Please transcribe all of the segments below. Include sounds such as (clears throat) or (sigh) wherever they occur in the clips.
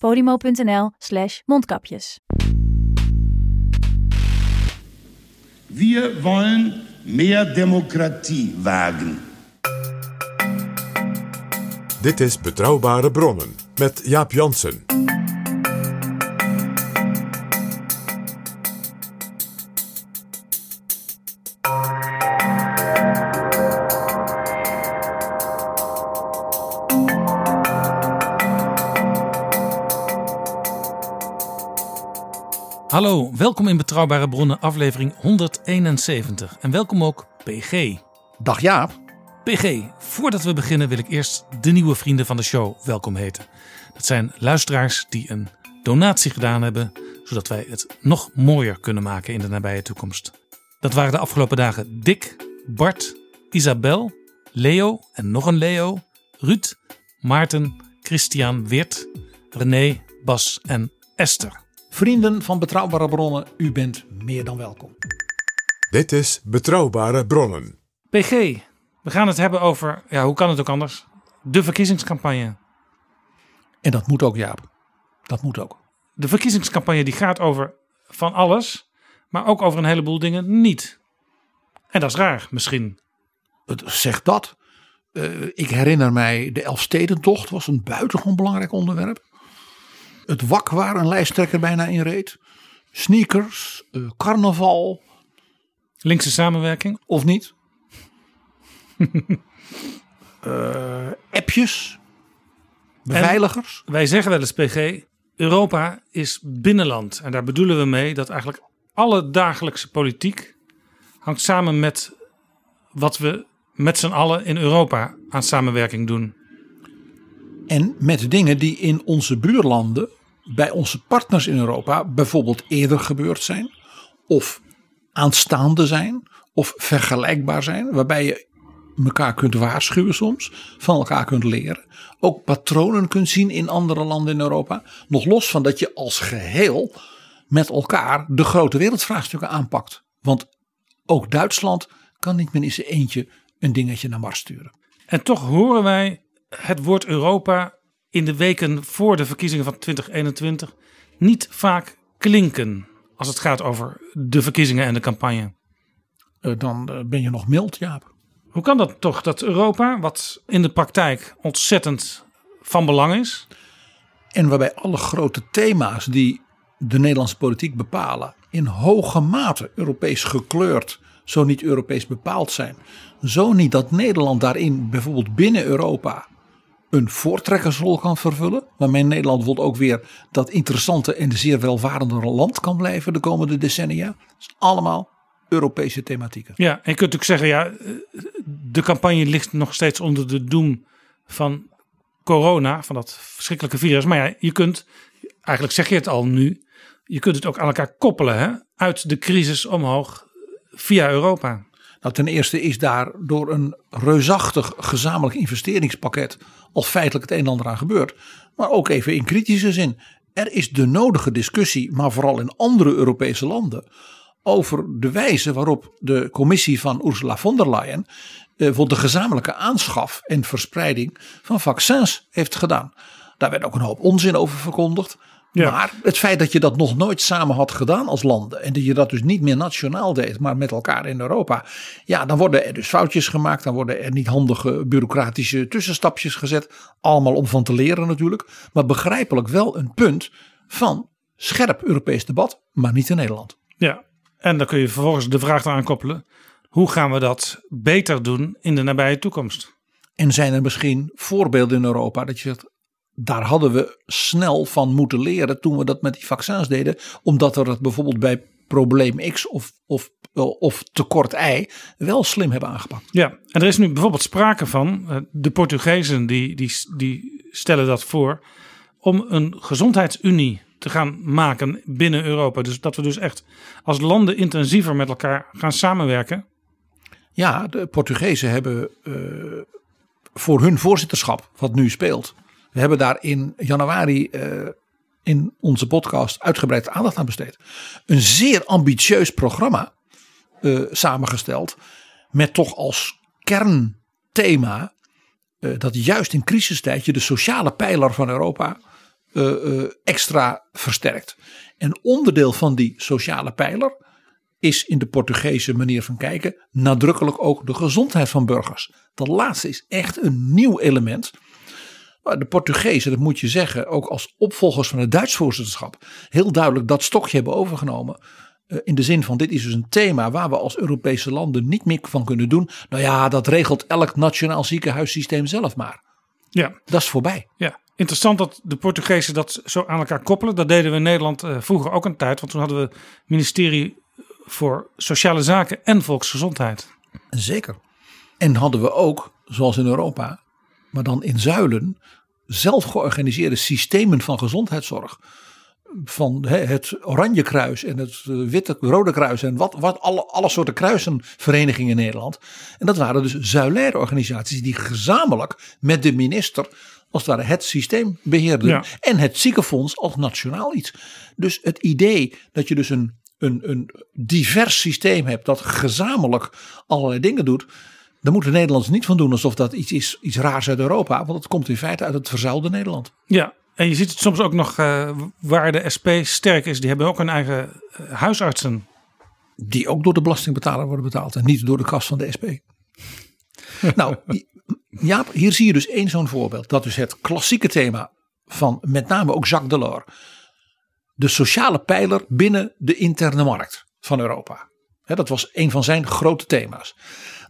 podimo.nl slash mondkapjes. Wir wollen mehr Demokratie wagen. Dit is Betrouwbare Bronnen met Jaap Jansen. Welkom in Betrouwbare Bronnen, aflevering 171. En welkom ook PG. Dag Jaap. PG, voordat we beginnen wil ik eerst de nieuwe vrienden van de show welkom heten. Dat zijn luisteraars die een donatie gedaan hebben, zodat wij het nog mooier kunnen maken in de nabije toekomst. Dat waren de afgelopen dagen Dick, Bart, Isabel, Leo en nog een Leo, Ruud, Maarten, Christian, Weert, René, Bas en Esther. Vrienden van Betrouwbare Bronnen, u bent meer dan welkom. Dit is Betrouwbare Bronnen. PG, we gaan het hebben over, ja, hoe kan het ook anders? De verkiezingscampagne. En dat moet ook Jaap. Dat moet ook. De verkiezingscampagne die gaat over van alles, maar ook over een heleboel dingen niet. En dat is raar, misschien. Het zegt dat. Eh, ik herinner mij de Elfstedentocht was een buitengewoon belangrijk onderwerp. Het wak waar een lijsttrekker bijna in reed. Sneakers, eh, carnaval Linkse samenwerking. of niet. (laughs) Eh, appjes, beveiligers. Wij zeggen wel eens, PG, Europa is binnenland. En daar bedoelen we mee dat eigenlijk alle dagelijkse politiek hangt samen met wat we met z'n allen in Europa aan samenwerking doen. En met dingen die in onze buurlanden, bij onze partners in Europa, bijvoorbeeld eerder gebeurd zijn. Of aanstaande zijn. Of vergelijkbaar zijn. Waarbij je elkaar kunt waarschuwen soms. Van elkaar kunt leren. Ook patronen kunt zien in andere landen in Europa. Nog los van dat je als geheel met elkaar de grote wereldvraagstukken aanpakt. Want ook Duitsland kan niet meer in zijn eentje een dingetje naar Mars sturen. En toch horen wij het woord Europa in de weken voor de verkiezingen van 2021 niet vaak klinken als het gaat over de verkiezingen en de campagne. Eh, Dan eh, ben je nog mild, Jaap. Hoe kan dat toch dat Europa, wat in de praktijk ontzettend van belang is, En waarbij alle grote thema's die de Nederlandse politiek bepalen, in hoge mate Europees gekleurd, zo niet Europees bepaald zijn. Zo niet dat Nederland daarin bijvoorbeeld binnen Europa een voortrekkersrol kan vervullen. Waarmee Nederland bijvoorbeeld ook weer dat interessante en zeer welvarende land kan blijven de komende decennia. Is allemaal Europese thematieken. Ja, en je kunt natuurlijk zeggen, ja, de campagne ligt nog steeds onder de doem van corona, van dat verschrikkelijke virus. Maar ja, je kunt, eigenlijk zeg je het al nu, je kunt het ook aan elkaar koppelen, hè? uit de crisis omhoog via Europa. Nou, ten eerste is daar door een reusachtig gezamenlijk investeringspakket al feitelijk het een en ander aan gebeurd. Maar ook even in kritische zin. Er is de nodige discussie, maar vooral in andere Europese landen, over de wijze waarop de commissie van Ursula von der Leyen eh, voor de gezamenlijke aanschaf en verspreiding van vaccins heeft gedaan. Daar werd ook een hoop onzin over verkondigd. Ja. Maar het feit dat je dat nog nooit samen had gedaan als landen. En dat je dat dus niet meer nationaal deed, maar met elkaar in Europa. Ja, dan worden er dus foutjes gemaakt. Dan worden er niet handige bureaucratische tussenstapjes gezet. Allemaal om van te leren natuurlijk. Maar begrijpelijk wel een punt van scherp Europees debat, maar niet in Nederland. Ja, en dan kun je vervolgens de vraag eraan koppelen. Hoe gaan we dat beter doen in de nabije toekomst? En zijn er misschien voorbeelden in Europa dat je zegt, daar hadden we snel van moeten leren toen we dat met die vaccins deden, omdat we dat bijvoorbeeld bij probleem X of, of, of tekort Y wel slim hebben aangepakt. Ja, en er is nu bijvoorbeeld sprake van, eh, de Portugezen die, die, die stellen dat voor, om een gezondheidsunie te gaan maken binnen Europa. Dus dat we dus echt als landen intensiever met elkaar gaan samenwerken. Ja, de Portugezen hebben uh, voor hun voorzitterschap, wat nu speelt. We hebben daar in januari uh, in onze podcast uitgebreid aandacht aan besteed. Een zeer ambitieus programma uh, samengesteld. Met toch als kernthema dat juist in crisistijd je de sociale pijler van Europa extra versterkt. En onderdeel van die sociale pijler is in de Portugese manier van kijken nadrukkelijk ook de gezondheid van burgers. Dat laatste is echt een nieuw element. De Portugezen, dat moet je zeggen, ook als opvolgers van het Duits voorzitterschap, heel duidelijk dat stokje hebben overgenomen. Eh, in de zin van dit is dus een thema waar we als Europese landen niet meer van kunnen doen. Nou ja, dat regelt elk nationaal ziekenhuissysteem zelf maar. Ja. Dat is voorbij. Ja, interessant dat de Portugezen dat zo aan elkaar koppelen. Dat deden we in Nederland uh, vroeger ook een tijd. Want toen hadden we ministerie voor Sociale Zaken en Volksgezondheid. Zeker. En hadden we ook, zoals in Europa, maar dan in zuilen, zelf georganiseerde systemen van gezondheidszorg. Van het Oranje Kruis en het eh, Witte Rode Kruis en wat, wat alle, alle soorten kruisenverenigingen in Nederland. En dat waren dus zuilaire organisaties die gezamenlijk met de minister als het ware het systeem beheerden. Ja. En het ziekenfonds als nationaal iets. Dus het idee dat je dus een, een, een divers systeem hebt dat gezamenlijk allerlei dingen doet. Daar moeten Nederlanders niet van doen alsof dat iets is, iets raars uit Europa. Want het komt in feite uit het verzuilde Nederland. Ja, en je ziet het soms ook nog uh, waar de SP sterk is. Die hebben ook hun eigen uh, huisartsen. Die ook door de belastingbetaler worden betaald en niet door de kas van de SP. (laughs) nou, ja, hier zie je dus één zo'n voorbeeld. Dat is het klassieke thema van met name ook Jacques Delors. De sociale pijler binnen de interne markt van Europa. He, dat was een van zijn grote thema's.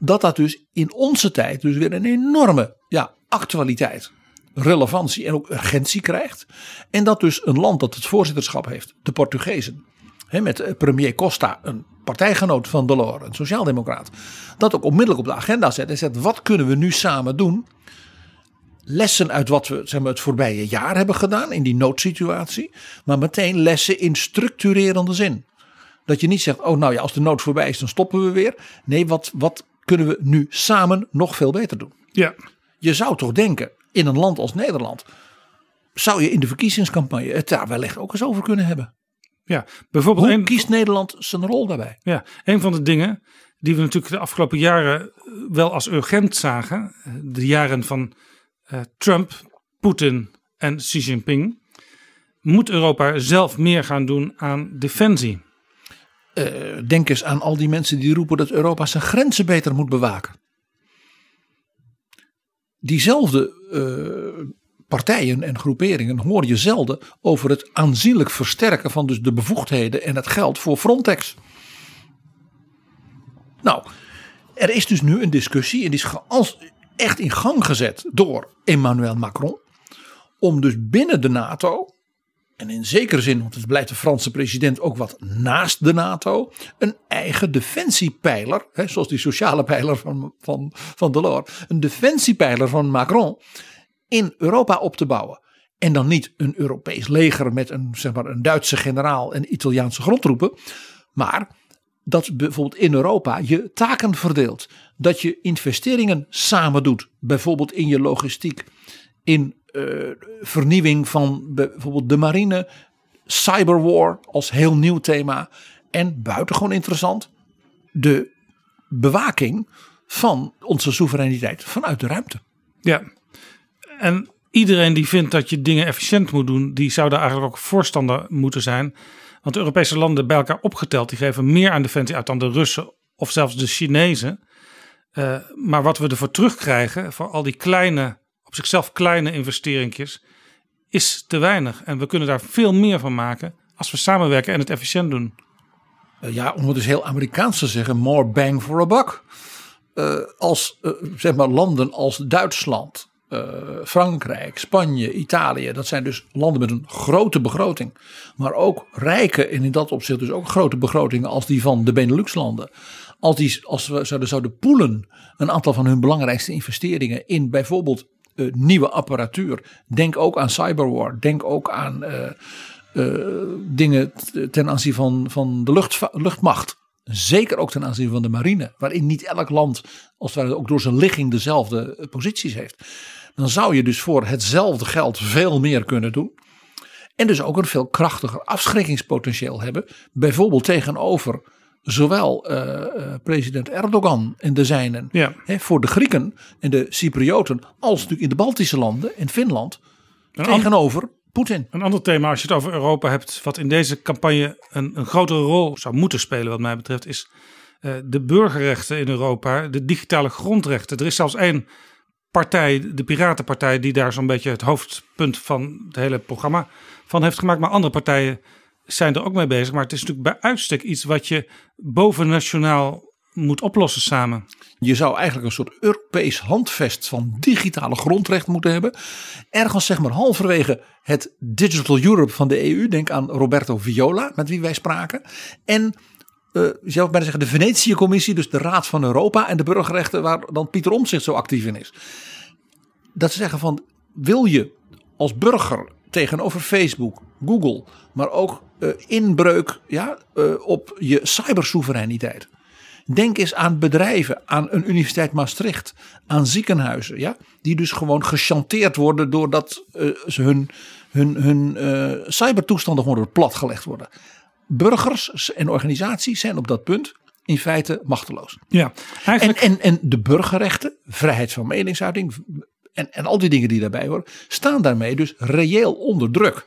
Dat dat dus in onze tijd dus weer een enorme ja, actualiteit, relevantie en ook urgentie krijgt. En dat dus een land dat het voorzitterschap heeft, de Portugezen. He, met premier Costa, een partijgenoot van Delors, een sociaaldemocraat. Dat ook onmiddellijk op de agenda zet en zegt wat kunnen we nu samen doen lessen uit wat we zeg maar, het voorbije jaar hebben gedaan in die noodsituatie. Maar meteen lessen in structurerende zin. Dat je niet zegt, oh nou ja, als de nood voorbij is, dan stoppen we weer. Nee, wat, wat kunnen we nu samen nog veel beter doen? Ja. Je zou toch denken, in een land als Nederland, zou je in de verkiezingscampagne het daar wellicht ook eens over kunnen hebben. Ja, bijvoorbeeld. Hoe een, kiest Nederland zijn rol daarbij? Ja, een van de dingen die we natuurlijk de afgelopen jaren wel als urgent zagen. De jaren van uh, Trump, Poetin en Xi Jinping. Moet Europa zelf meer gaan doen aan defensie? Uh, denk eens aan al die mensen die roepen dat Europa zijn grenzen beter moet bewaken. Diezelfde uh, partijen en groeperingen hoor je zelden over het aanzienlijk versterken van dus de bevoegdheden en het geld voor Frontex. Nou, er is dus nu een discussie en die is echt in gang gezet door Emmanuel Macron. Om dus binnen de NATO, en in zekere zin, want het blijft de Franse president ook wat naast de NATO, een eigen defensiepijler, hè, zoals die sociale pijler van, van, van Delors, een defensiepijler van Macron in Europa op te bouwen. En dan niet een Europees leger met een, zeg maar, een Duitse generaal en Italiaanse grondtroepen, maar dat bijvoorbeeld in Europa je taken verdeelt. Dat je investeringen samen doet. Bijvoorbeeld in je logistiek. In uh, vernieuwing van bijvoorbeeld de marine. Cyberwar als heel nieuw thema. En buitengewoon interessant. De bewaking van onze soevereiniteit vanuit de ruimte. Ja, en iedereen die vindt dat je dingen efficiënt moet doen. Die zou daar eigenlijk ook voorstander moeten zijn. Want de Europese landen bij elkaar opgeteld, die geven meer aan defensie uit dan de Russen of zelfs de Chinezen. Uh, maar wat we ervoor terugkrijgen, voor al die kleine, op zichzelf kleine investeringjes, is te weinig. En we kunnen daar veel meer van maken als we samenwerken en het efficiënt doen. Eh, ja, om het dus heel Amerikaans te zeggen, more bang for a buck. Eh, als eh, zeg maar landen als Duitsland, Frankrijk, Spanje, Italië, dat zijn dus landen met een grote begroting, maar ook rijke en in dat opzicht dus ook grote begrotingen als die van de Benelux-landen. Als, die, als we zouden, zouden poelen een aantal van hun belangrijkste investeringen in bijvoorbeeld eh, nieuwe apparatuur. Denk ook aan cyberwar, denk ook aan eh, eh, dingen ten aanzien van, van de luchtva- luchtmacht. Zeker ook ten aanzien van de marine, waarin niet elk land als het ook door zijn ligging dezelfde posities heeft. Dan zou je dus voor hetzelfde geld veel meer kunnen doen. En dus ook een veel krachtiger afschrikkingspotentieel hebben. Bijvoorbeeld tegenover zowel eh, eh, president Erdogan en de zijnen. Ja. Hè, voor de Grieken en de Cyprioten. Als natuurlijk in de Baltische landen en Finland. Een tegenover Poetin. Een ander thema, als je het over Europa hebt, wat in deze campagne een, een grotere rol zou moeten spelen, wat mij betreft, is eh, de burgerrechten in Europa, de digitale grondrechten. Er is zelfs één partij, de Piratenpartij, die daar zo'n beetje het hoofdpunt van het hele programma van heeft gemaakt. Maar andere partijen zijn er ook mee bezig. Maar het is natuurlijk bij uitstek iets wat je bovennationaal moet oplossen samen. Je zou eigenlijk een soort Europees handvest van digitale grondrecht moeten hebben. Ergens zeg maar halverwege het Digital Europe van de EU. Denk aan Roberto Viola, met wie wij spraken. En eh, je zou bijna zeggen de Venetië-commissie, dus de Raad van Europa en de burgerrechten waar dan Pieter Omtzigt zo actief in is. Dat ze zeggen van, wil je als burger tegenover Facebook, Google, maar ook eh, inbreuk ja, eh, op je cybersoevereiniteit. Denk eens aan bedrijven, aan een universiteit Maastricht, aan ziekenhuizen, ja, die dus gewoon gechanteerd worden doordat eh, ze hun, hun, hun cybertoestanden gewoon platgelegd worden. Burgers en organisaties zijn op dat punt in feite machteloos. Ja, En, eigenlijk. en, en de burgerrechten, vrijheid van meningsuiting en, al die dingen die daarbij horen, staan daarmee dus reëel onder druk.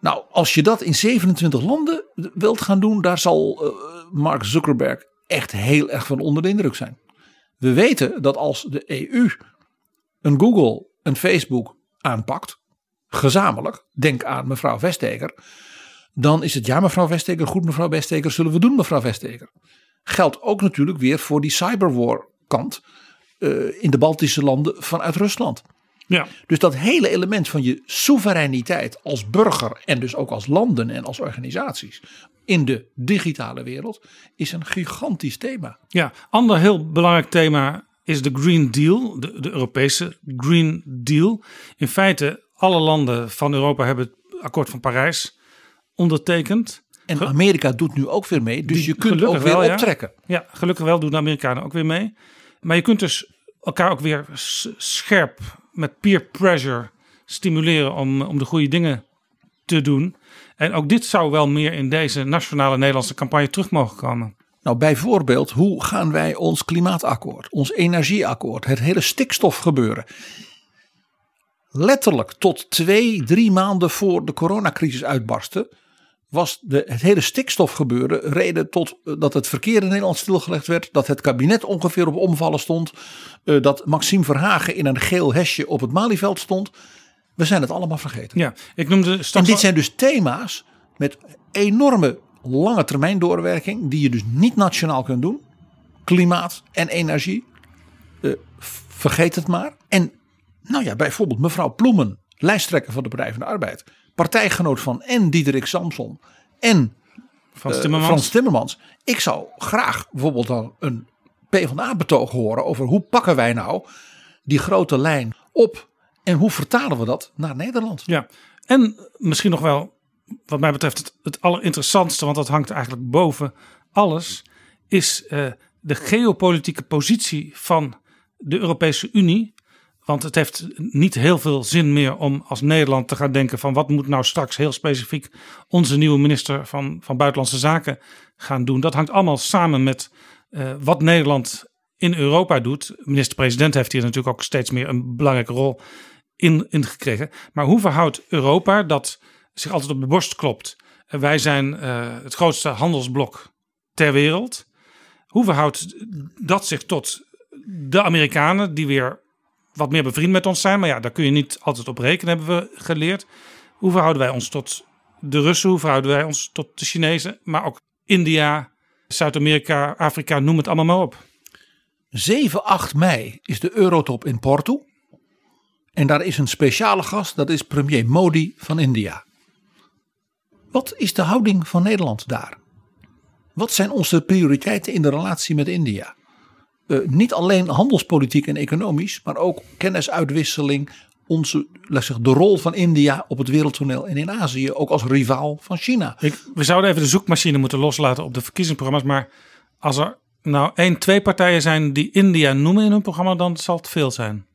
Nou, als je dat in 27 landen wilt gaan doen, daar zal eh, Mark Zuckerberg echt heel erg van onder de indruk zijn. We weten dat als de EU een Google, een Facebook aanpakt, gezamenlijk, denk aan mevrouw Vestager, dan is het ja mevrouw Vestager, goed mevrouw Vestager, zullen we doen mevrouw Vestager. Geldt ook natuurlijk weer voor die cyberwar kant eh, in de Baltische landen vanuit Rusland. ja, Dus dat hele element van je soevereiniteit als burger en dus ook als landen en als organisaties in de digitale wereld is een gigantisch thema. Ja, ander heel belangrijk thema is de Green Deal, de, de Europese Green Deal. In feite, alle landen van Europa hebben het akkoord van Parijs ondertekend. En Amerika doet nu ook weer mee, dus je kunt ook weer wel, ja. optrekken. Ja, gelukkig wel doen de Amerikanen ook weer mee. Maar je kunt dus elkaar ook weer scherp met peer pressure stimuleren om, om de goede dingen te doen. En ook dit zou wel meer in deze nationale Nederlandse campagne terug mogen komen. Nou, bijvoorbeeld, hoe gaan wij ons klimaatakkoord, ons energieakkoord, het hele stikstofgebeuren. Letterlijk tot twee, drie maanden voor de coronacrisis uitbarstte, was de, het hele stikstofgebeuren reden tot eh, dat het verkeer in Nederland stilgelegd werd, dat het kabinet ongeveer op omvallen stond, eh, dat Maxime Verhagen in een geel hesje op het Malieveld stond. We zijn het allemaal vergeten. Ja, ik noemde En dit zijn dus thema's met enorme lange termijn doorwerking, die je dus niet nationaal kunt doen. Klimaat en energie. Eh, vergeet het maar. En nou ja, bijvoorbeeld mevrouw Ploemen, lijsttrekker van de Partij van de Arbeid, partijgenoot van en Diederik Samson en van eh, Timmermans. Frans Timmermans. Ik zou graag bijvoorbeeld dan een PvdA-betoog horen over hoe pakken wij nou die grote lijn op en hoe vertalen we dat naar Nederland. Ja, en misschien nog wel, wat mij betreft, het, het allerinteressantste, want dat hangt eigenlijk boven alles, is eh, de geopolitieke positie van de Europese Unie. Want het heeft niet heel veel zin meer om als Nederland te gaan denken van wat moet nou straks heel specifiek onze nieuwe minister van, van Buitenlandse Zaken gaan doen. Dat hangt allemaal samen met eh, wat Nederland in Europa doet. Minister-president heeft hier natuurlijk ook steeds meer een belangrijke rol in, in gekregen. Maar hoe verhoudt Europa dat zich altijd op de borst klopt? Eh, Wij zijn eh, het grootste handelsblok ter wereld. Hoe verhoudt dat zich tot de Amerikanen, die weer wat meer bevriend met ons zijn? Maar ja, daar kun je niet altijd op rekenen, hebben we geleerd. Hoe verhouden wij ons tot de Russen, hoe verhouden wij ons tot de Chinezen, maar ook India, Zuid-Amerika, Afrika, noem het allemaal maar op. 7, 8 mei is de Eurotop in Porto. En daar is een speciale gast, dat is premier Modi van India. Wat is de houding van Nederland daar? Wat zijn onze prioriteiten in de relatie met India? Uh, niet alleen handelspolitiek en economisch, maar ook kennisuitwisseling, onze, laat zeggen, de rol van India op het wereldtoneel en in Azië, ook als rivaal van China. Ik, we zouden even de zoekmachine moeten loslaten op de verkiezingsprogramma's, maar als er nou één, twee partijen zijn die India noemen in hun programma, dan zal het veel zijn.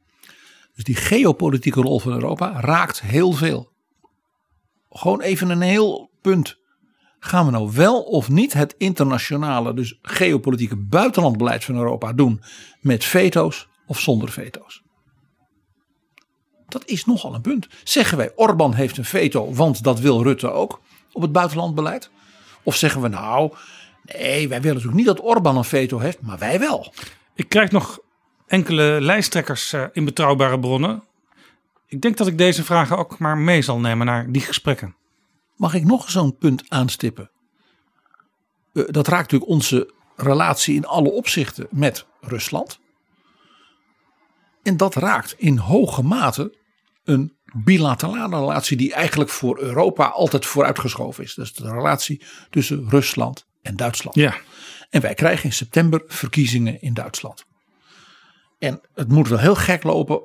Dus die geopolitieke rol van Europa raakt heel veel. Gewoon even een heel punt. Gaan we nou wel of niet het internationale, dus geopolitieke buitenlandbeleid van Europa doen met veto's of zonder veto's? Dat is nogal een punt. Zeggen wij Orbán heeft een veto, want dat wil Rutte ook op het buitenlandbeleid? Of zeggen we nou, nee, wij willen natuurlijk niet dat Orbán een veto heeft, maar wij wel. Ik krijg nog enkele lijsttrekkers eh, in betrouwbare bronnen. Ik denk dat ik deze vragen ook maar mee zal nemen naar die gesprekken. Mag ik nog zo'n punt aanstippen? Eh, dat raakt natuurlijk onze relatie in alle opzichten met Rusland. En dat raakt in hoge mate een bilaterale relatie die eigenlijk voor Europa altijd vooruitgeschoven is. Dat is de relatie tussen Rusland en Duitsland. Ja. En wij krijgen in september verkiezingen in Duitsland. En het moet wel heel gek lopen.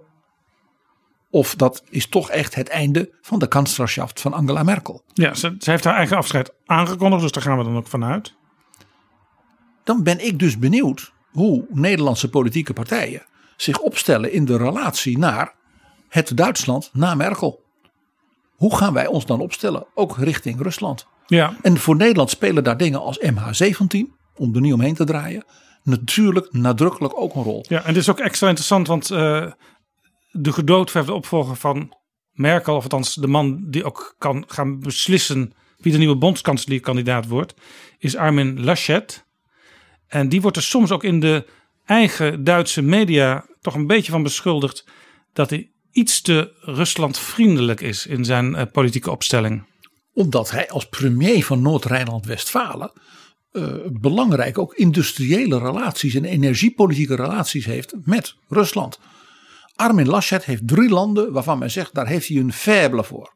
Of dat is toch echt het einde van de kanslerschaft van Angela Merkel. Ja, ze, ze heeft haar eigen afscheid aangekondigd, dus daar gaan we dan ook vanuit. Dan ben ik dus benieuwd hoe Nederlandse politieke partijen zich opstellen in de relatie naar het Duitsland na Merkel. Hoe gaan wij ons dan opstellen, ook richting Rusland? Ja. En voor Nederland spelen daar dingen als MH17, om er niet omheen te draaien, natuurlijk nadrukkelijk ook een rol. Ja, en dit is ook extra interessant, want uh, de gedoodverfde opvolger van Merkel, of althans de man die ook kan gaan beslissen wie de nieuwe bondskanselierkandidaat wordt, is Armin Laschet. En die wordt er soms ook in de eigen Duitse media toch een beetje van beschuldigd dat hij iets te Ruslandvriendelijk is in zijn uh, politieke opstelling. Omdat hij als premier van Noord-Rijnland-Westfalen uh, belangrijk ook industriële relaties en energiepolitieke relaties heeft met Rusland. Armin Laschet heeft drie landen waarvan men zegt daar heeft hij een faible voor.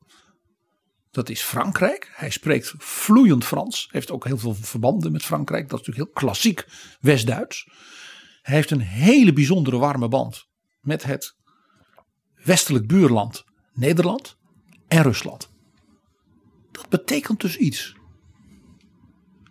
Dat is Frankrijk. Hij spreekt vloeiend Frans. Heeft ook heel veel verbanden met Frankrijk. Dat is natuurlijk heel klassiek West-Duits. Hij heeft een hele bijzondere warme band met het westelijk buurland Nederland en Rusland. Dat betekent dus iets.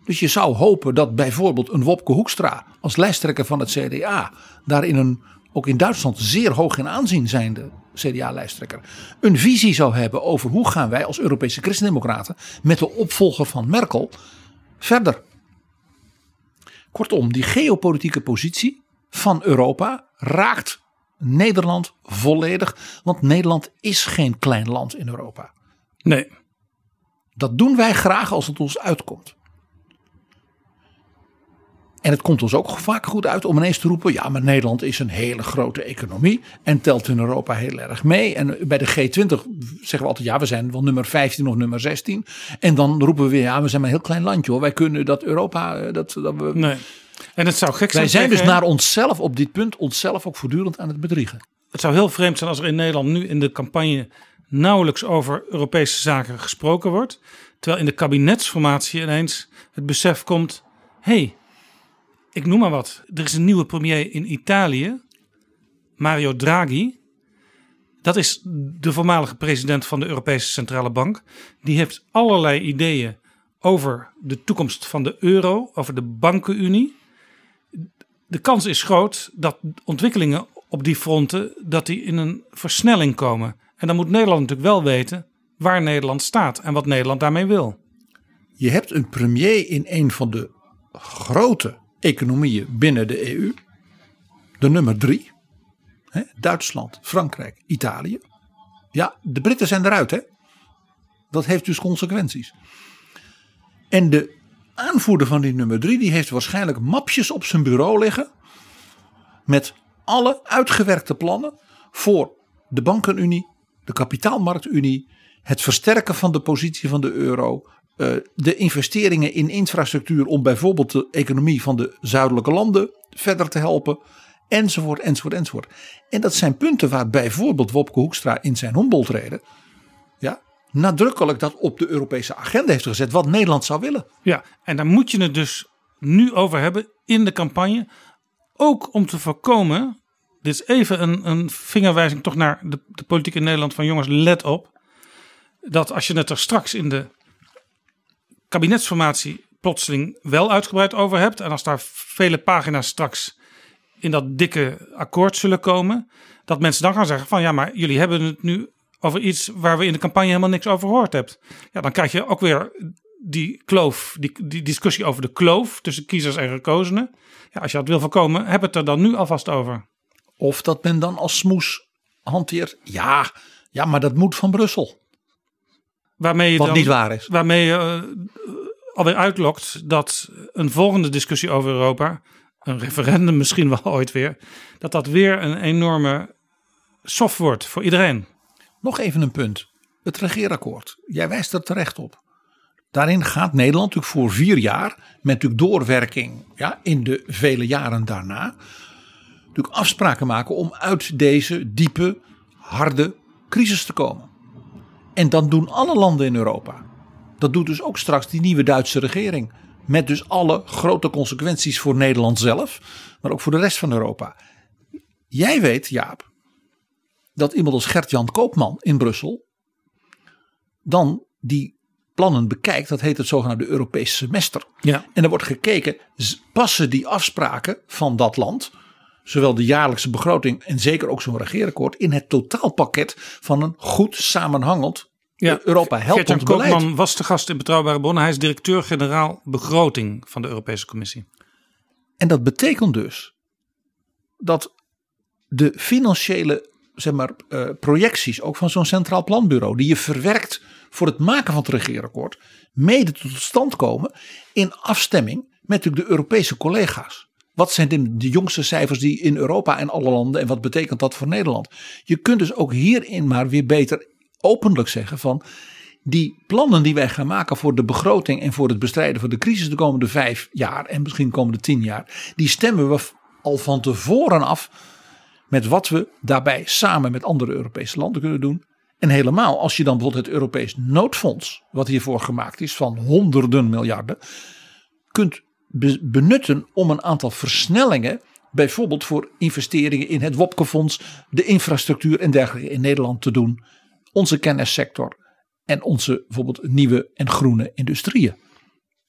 Dus je zou hopen dat bijvoorbeeld een Wopke Hoekstra als lijsttrekker van het CDA daar in een ook in Duitsland zeer hoog in aanzien zijnde CDA-lijsttrekker een visie zou hebben over hoe gaan wij als Europese christendemocraten met de opvolger van Merkel verder. Kortom, die geopolitieke positie van Europa raakt Nederland volledig, want Nederland is geen klein land in Europa. Nee. Dat doen wij graag als het ons uitkomt. En het komt ons ook vaak goed uit om ineens te roepen: ja, maar Nederland is een hele grote economie en telt in Europa heel erg mee. En bij de G20 zeggen we altijd: ja, we zijn wel nummer 15 of nummer 16. En dan roepen we weer: ja, we zijn maar een heel klein landje hoor. Wij kunnen dat Europa. eh, Dat, dat we... Nee. En het zou gek zijn. Wij zijn dus naar onszelf op dit punt onszelf ook voortdurend aan het bedriegen. Het zou heel vreemd zijn als er in Nederland nu in de campagne nauwelijks over Europese zaken gesproken wordt. Terwijl in de kabinetsformatie ineens het besef komt: hé, hey, ik noem maar wat. Er is een nieuwe premier in Italië, Mario Draghi. Dat is de voormalige president van de Europese Centrale Bank. Die heeft allerlei ideeën over de toekomst van de euro, over de bankenunie. De kans is groot dat ontwikkelingen op die fronten dat die in een versnelling komen. En dan moet Nederland natuurlijk wel weten waar Nederland staat en wat Nederland daarmee wil. Je hebt een premier in een van de grote economieën binnen de EU. De nummer drie. Hè, Duitsland, Frankrijk, Italië. Ja, de Britten zijn eruit hè. Dat heeft dus consequenties. En de aanvoerder van die nummer drie die heeft waarschijnlijk mapjes op zijn bureau liggen. Met alle uitgewerkte plannen voor de bankenunie, de kapitaalmarktunie het versterken van de positie van de euro, eh, de investeringen in infrastructuur om bijvoorbeeld de economie van de zuidelijke landen verder te helpen, enzovoort, enzovoort, enzovoort. En dat zijn punten waar bijvoorbeeld Wopke Hoekstra in zijn Humboldt-reden ja, nadrukkelijk dat op de Europese agenda heeft gezet, wat Nederland zou willen. Ja, en daar moet je het dus nu over hebben in de campagne. Ook om te voorkomen, dit is even een, een vingerwijzing toch naar de, de politiek in Nederland van jongens, let op. Dat als je het er straks in de kabinetsformatie plotseling wel uitgebreid over hebt. En als daar vele pagina's straks in dat dikke akkoord zullen komen. Dat mensen dan gaan zeggen van ja, maar jullie hebben het nu over iets waar we in de campagne helemaal niks over gehoord hebt. Ja, dan krijg je ook weer die kloof, die, die discussie over de kloof tussen kiezers en gekozenen. Ja, als je dat wil voorkomen, heb het er dan nu alvast over. Of dat men dan als smoes hanteert. Ja, ja, maar dat moet van Brussel. Waarmee je Wat dan, niet waar is. Waarmee je uh, alweer uitlokt dat een volgende discussie over Europa, een referendum misschien wel (laughs) ooit weer, dat dat weer een enorme soft wordt voor iedereen. Nog even een punt. Het regeerakkoord. Jij wijst er terecht op. Daarin gaat Nederland natuurlijk voor vier jaar, met natuurlijk doorwerking ja, in de vele jaren daarna, natuurlijk afspraken maken om uit deze diepe, harde crisis te komen. En dan doen alle landen in Europa. Dat doet dus ook straks die nieuwe Duitse regering. Met dus alle grote consequenties voor Nederland zelf, maar ook voor de rest van Europa. Jij weet, Jaap, dat iemand als Gert-Jan Koopman in Brussel dan die plannen bekijkt. Dat heet het zogenaamde Europese semester. Ja. En er wordt gekeken, passen die afspraken van dat land, zowel de jaarlijkse begroting en zeker ook zo'n regeerakkoord, in het totaalpakket van een goed samenhangend Ja, Europa Gert-Jan beleid. Koopman was de gast in Betrouwbare Bronnen. Hij is directeur-generaal begroting van de Europese Commissie. En dat betekent dus dat de financiële zeg maar, eh, projecties, ook van zo'n centraal planbureau, die je verwerkt voor het maken van het regeerakkoord, mede tot stand komen in afstemming met natuurlijk de Europese collega's. Wat zijn de, de jongste cijfers die in Europa en alle landen en wat betekent dat voor Nederland? Je kunt dus ook hierin maar weer beter openlijk zeggen van die plannen die wij gaan maken voor de begroting en voor het bestrijden van de crisis de komende vijf jaar en misschien de komende tien jaar, die stemmen we al van tevoren af met wat we daarbij samen met andere Europese landen kunnen doen. En helemaal als je dan bijvoorbeeld het Europees noodfonds, wat hiervoor gemaakt is van honderden miljarden, kunt be- benutten om een aantal versnellingen, bijvoorbeeld voor investeringen in het Wopkefonds, de infrastructuur en dergelijke in Nederland te doen, onze kennissector en onze bijvoorbeeld nieuwe en groene industrieën.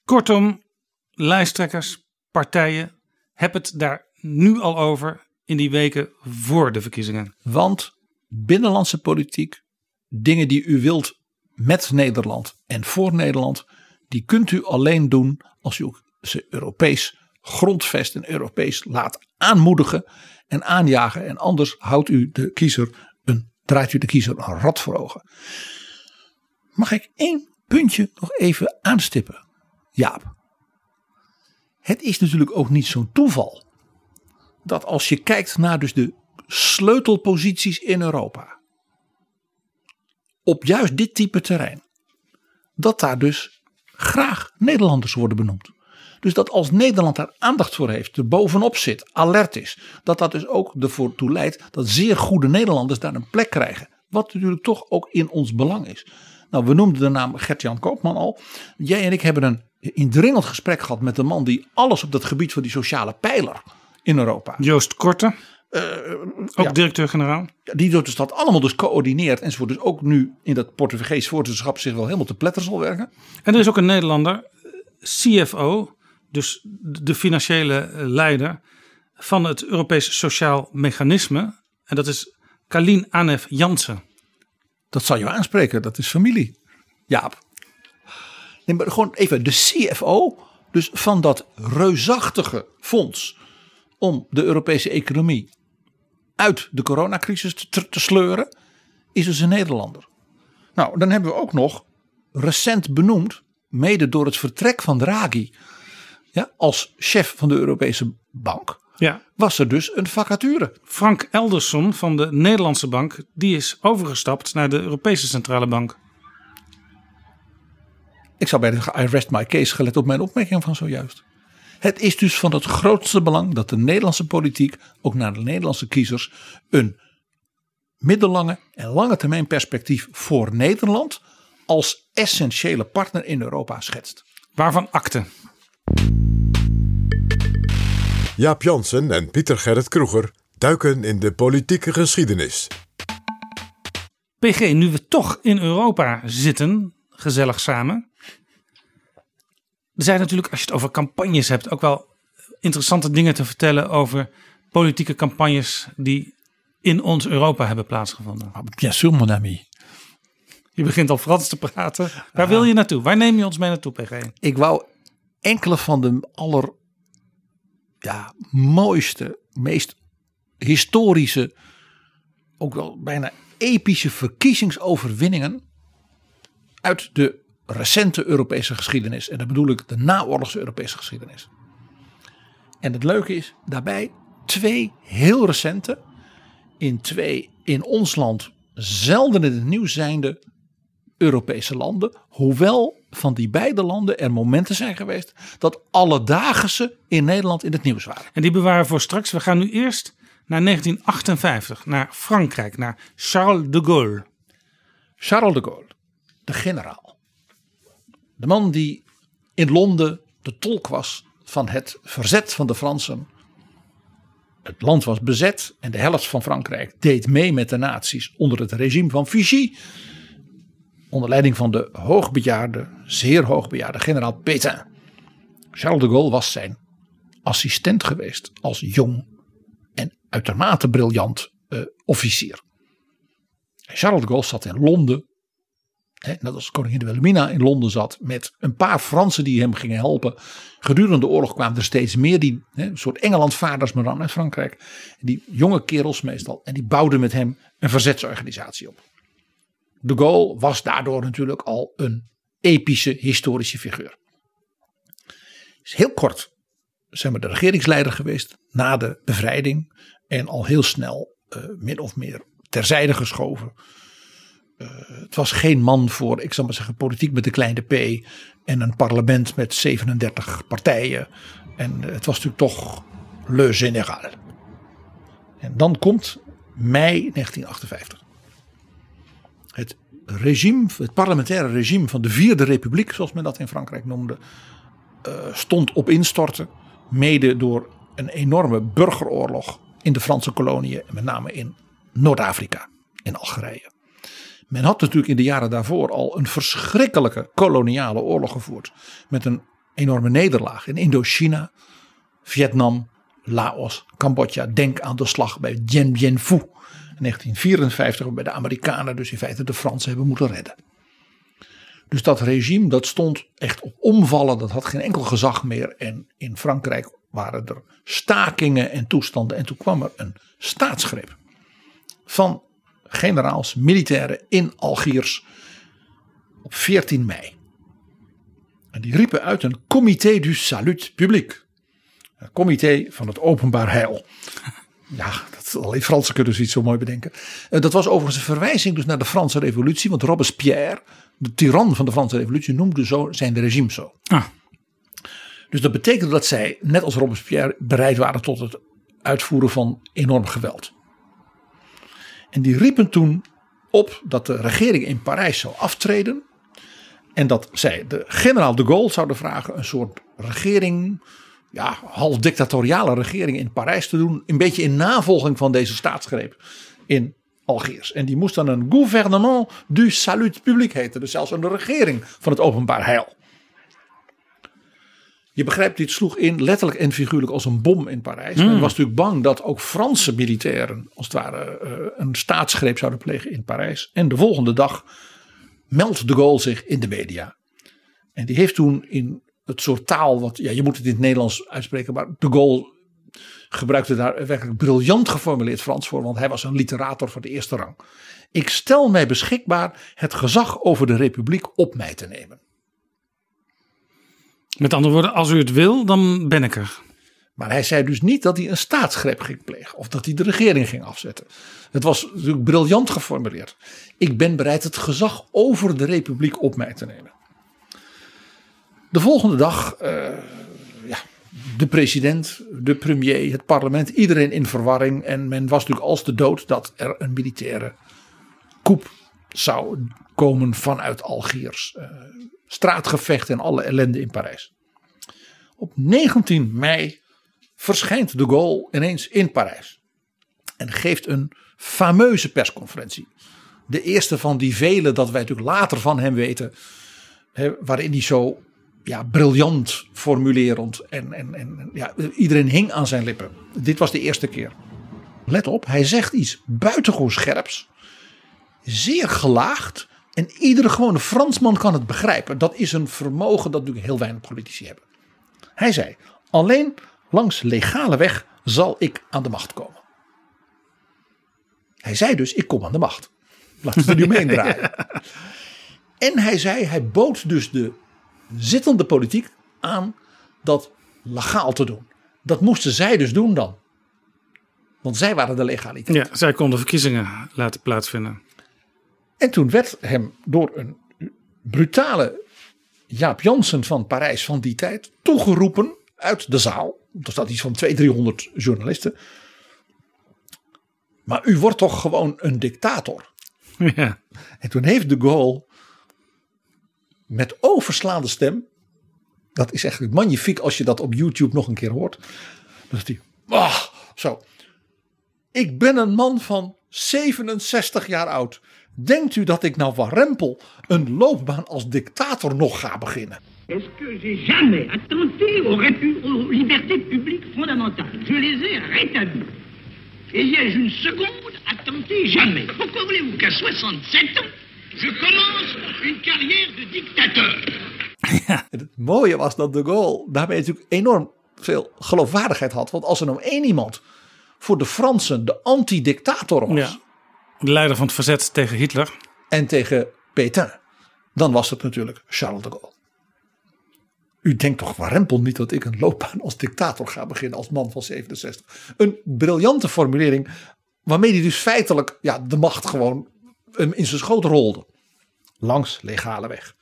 Kortom, lijsttrekkers, partijen, heb het daar nu al over in die weken voor de verkiezingen. Want binnenlandse politiek, dingen die u wilt met Nederland en voor Nederland, die kunt u alleen doen als u ze Europees grondvest en Europees laat aanmoedigen en aanjagen. En anders houdt u de kiezer draait u de kiezer een rat voor ogen. Mag ik één puntje nog even aanstippen? Jaap. Het is natuurlijk ook niet zo'n toeval dat als je kijkt naar dus de sleutelposities in Europa. Op juist dit type terrein. Dat daar dus graag Nederlanders worden benoemd. Dus dat als Nederland daar aandacht voor heeft, er bovenop zit, alert is. Dat dat dus ook ervoor toe leidt dat zeer goede Nederlanders daar een plek krijgen. Wat natuurlijk toch ook in ons belang is. Nou, we noemden de naam Gert-Jan Koopman al. Jij en ik hebben een indringend gesprek gehad met de man die alles op dat gebied van die sociale pijler in Europa. Joost Korte, eh, ook ja. directeur-generaal. Die door dus dat allemaal dus coördineert enzovoort. Dus ook nu in dat Portugees voorzitterschap zich wel helemaal te pletter zal werken. En er is ook een Nederlander, CFO, dus de financiële leider van het Europees Sociaal Mechanisme. En dat is Kalien Anef Jansen. Dat zal je aanspreken, dat is familie. Jaap. Nee, maar gewoon even de CFO, dus van dat reusachtige fonds om de Europese economie uit de coronacrisis te, te sleuren, is dus een Nederlander. Nou, dan hebben we ook nog recent benoemd, mede door het vertrek van Draghi ja, als chef van de Europese Bank, Ja, was er dus een vacature. Frank Elderson van de Nederlandse Bank, die is overgestapt naar de Europese Centrale Bank. ik zou bijna zeggen, I rest my case, gelet op mijn opmerking van zojuist. Het is dus van het grootste belang dat de Nederlandse politiek, ook naar de Nederlandse kiezers, een middellange en lange termijn perspectief voor Nederland als essentiële partner in Europa schetst. Waarvan akte? Jaap Jansen en Pieter Gerrit Kroeger duiken in de politieke geschiedenis. PG, nu we toch in Europa zitten, gezellig samen. Er zijn natuurlijk, als je het over campagnes hebt, ook wel interessante dingen te vertellen over politieke campagnes die in ons Europa hebben plaatsgevonden. Bien sûr, mon ami. Je begint al Frans te praten. Waar wil je naartoe? Waar neem je ons mee naartoe, PG? Ik wou enkele van de aller ja, mooiste, meest historische, ook wel bijna epische verkiezingsoverwinningen uit de recente Europese geschiedenis. En dat bedoel ik de naoorlogse Europese geschiedenis. En het leuke is daarbij twee heel recente, in twee in ons land zelden het nieuws zijnde Europese landen. Hoewel van die beide landen er momenten zijn geweest dat alledaagse in Nederland in het nieuws waren. En die bewaren voor straks. We gaan nu eerst naar 1958, naar Frankrijk, naar Charles de Gaulle. Charles de Gaulle, de generaal. De man die in Londen de tolk was van het verzet van de Fransen. Het land was bezet en de helft van Frankrijk deed mee met de nazi's onder het regime van Vichy. Onder leiding van de hoogbejaarde, zeer hoogbejaarde generaal Pétain. Charles de Gaulle was zijn assistent geweest als jong en uitermate briljant uh, officier. Charles de Gaulle zat in Londen, hè, net als koningin de Wilhelmina in Londen zat, met een paar Fransen die hem gingen helpen. Gedurende de oorlog kwamen er steeds meer, die, hè, een soort Engelandvaarders, maar dan uit Frankrijk. Die jonge kerels meestal, en die bouwden met hem een verzetsorganisatie op. De Gaulle was daardoor natuurlijk al een epische historische figuur. Is heel kort zijn we de regeringsleider geweest na de bevrijding en al heel snel uh, min of meer terzijde geschoven. Uh, het was geen man voor, ik zal maar zeggen, politiek met de kleine p en een parlement met 37 partijen. En het was natuurlijk toch le général. En dan komt mei 1958. Het regime, het parlementaire regime van de Vierde Republiek, zoals men dat in Frankrijk noemde, stond op instorten mede door een enorme burgeroorlog in de Franse koloniën, met name in Noord-Afrika, in Algerije. Men had natuurlijk in de jaren daarvoor al een verschrikkelijke koloniale oorlog gevoerd. Met een enorme nederlaag in Indochina, Vietnam, Laos, Cambodja. Denk aan de slag bij Dien Bien Phu in 1954, waarbij de Amerikanen dus in feite de Fransen hebben moeten redden. Dus dat regime dat stond echt op omvallen, dat had geen enkel gezag meer. En in Frankrijk waren er stakingen en toestanden. En toen kwam er een staatsgreep van generaals, militairen in Algiers op 14 mei. En die riepen uit een comité du salut public. Een comité van het openbaar heil. Ja, dat, alleen Fransen kunnen zoiets zo mooi bedenken. Dat was overigens een verwijzing dus naar de Franse revolutie. Want Robespierre, de tiran van de Franse revolutie, noemde zo zijn regime zo. Ah. Dus dat betekende dat zij, net als Robespierre, bereid waren tot het uitvoeren van enorm geweld. En die riepen toen op dat de regering in Parijs zou aftreden. En dat zij de generaal de Gaulle zouden vragen een soort regering, ja, half dictatoriale regering in Parijs te doen. Een beetje in navolging van deze staatsgreep in Algiers. En die moest dan een gouvernement du salut public heten. Dus zelfs een regering van het openbaar heil. Je begrijpt, dit sloeg in letterlijk en figuurlijk als een bom in Parijs. Men was natuurlijk bang dat ook Franse militairen als het ware uh, een staatsgreep zouden plegen in Parijs. En de volgende dag meldt de Gaulle zich in de media. En die heeft toen in het soort taal, wat ja, je moet het in het Nederlands uitspreken, maar de Gaulle gebruikte daar werkelijk briljant geformuleerd Frans voor, want hij was een literator van de eerste rang. Ik stel mij beschikbaar het gezag over de republiek op mij te nemen. Met andere woorden, als u het wil, dan ben ik er. Maar hij zei dus niet dat hij een staatsgreep ging plegen of dat hij de regering ging afzetten. Het was natuurlijk briljant geformuleerd. Ik ben bereid het gezag over de republiek op mij te nemen. De volgende dag, eh, ja, de president, de premier, het parlement, iedereen in verwarring. En men was natuurlijk als de dood dat er een militaire coup zou komen vanuit Algiers. Uh, straatgevecht en alle ellende in Parijs. Op 19 mei verschijnt de Gaulle ineens in Parijs. En geeft een fameuze persconferentie. De eerste van die vele dat wij natuurlijk later van hem weten. Waarin hij zo ja, briljant formulerend en, en, en ja, iedereen hing aan zijn lippen. Dit was de eerste keer. Let op, hij zegt iets buitengewoon scherps. Zeer gelaagd. En iedere gewone Fransman kan het begrijpen. Dat is een vermogen dat natuurlijk heel weinig politici hebben. Hij zei: Alleen langs legale weg zal ik aan de macht komen. Hij zei dus: Ik kom aan de macht. Laten we nu meedraaien. (laughs) En hij zei: Hij bood dus de zittende politiek aan dat legaal te doen. Dat moesten zij dus doen dan. Want zij waren de legaliteit. Ja, zij konden verkiezingen laten plaatsvinden. En toen werd hem door een brutale Jaap Jansen van Parijs van die tijd toegeroepen uit de zaal. Er staat iets van 200, 300 journalisten. Maar u wordt toch gewoon een dictator? (laughs) Ja. En toen heeft de Gaulle met overslaande stem. Dat is echt magnifiek als je dat op YouTube nog een keer hoort. Dan zegt hij, ah, zo. Ik ben een man van 67 jaar oud. Denkt u dat ik nou van rempel een loopbaan als dictator nog ga beginnen? Est-ce que j'ai jamais attenté aux, aux libertés publiques fondamentales Je les ai rétablies. Et ai-je une seconde attenté Jamais. Pourquoi voulez-vous qu'à 67 ans, je commence une carrière de dictateur ja. Het mooie was dat de Gaulle daarmee natuurlijk enorm veel geloofwaardigheid had. Want als er nou één iemand voor de Fransen de anti-dictator was. Ja de leider van het verzet tegen Hitler. En tegen Pétain. Dan was het natuurlijk Charles de Gaulle. U denkt toch warempel niet dat ik een loopbaan als dictator ga beginnen als man van 67. Een briljante formulering waarmee hij dus feitelijk ja, de macht gewoon in zijn schoot rolde. Langs legale weg.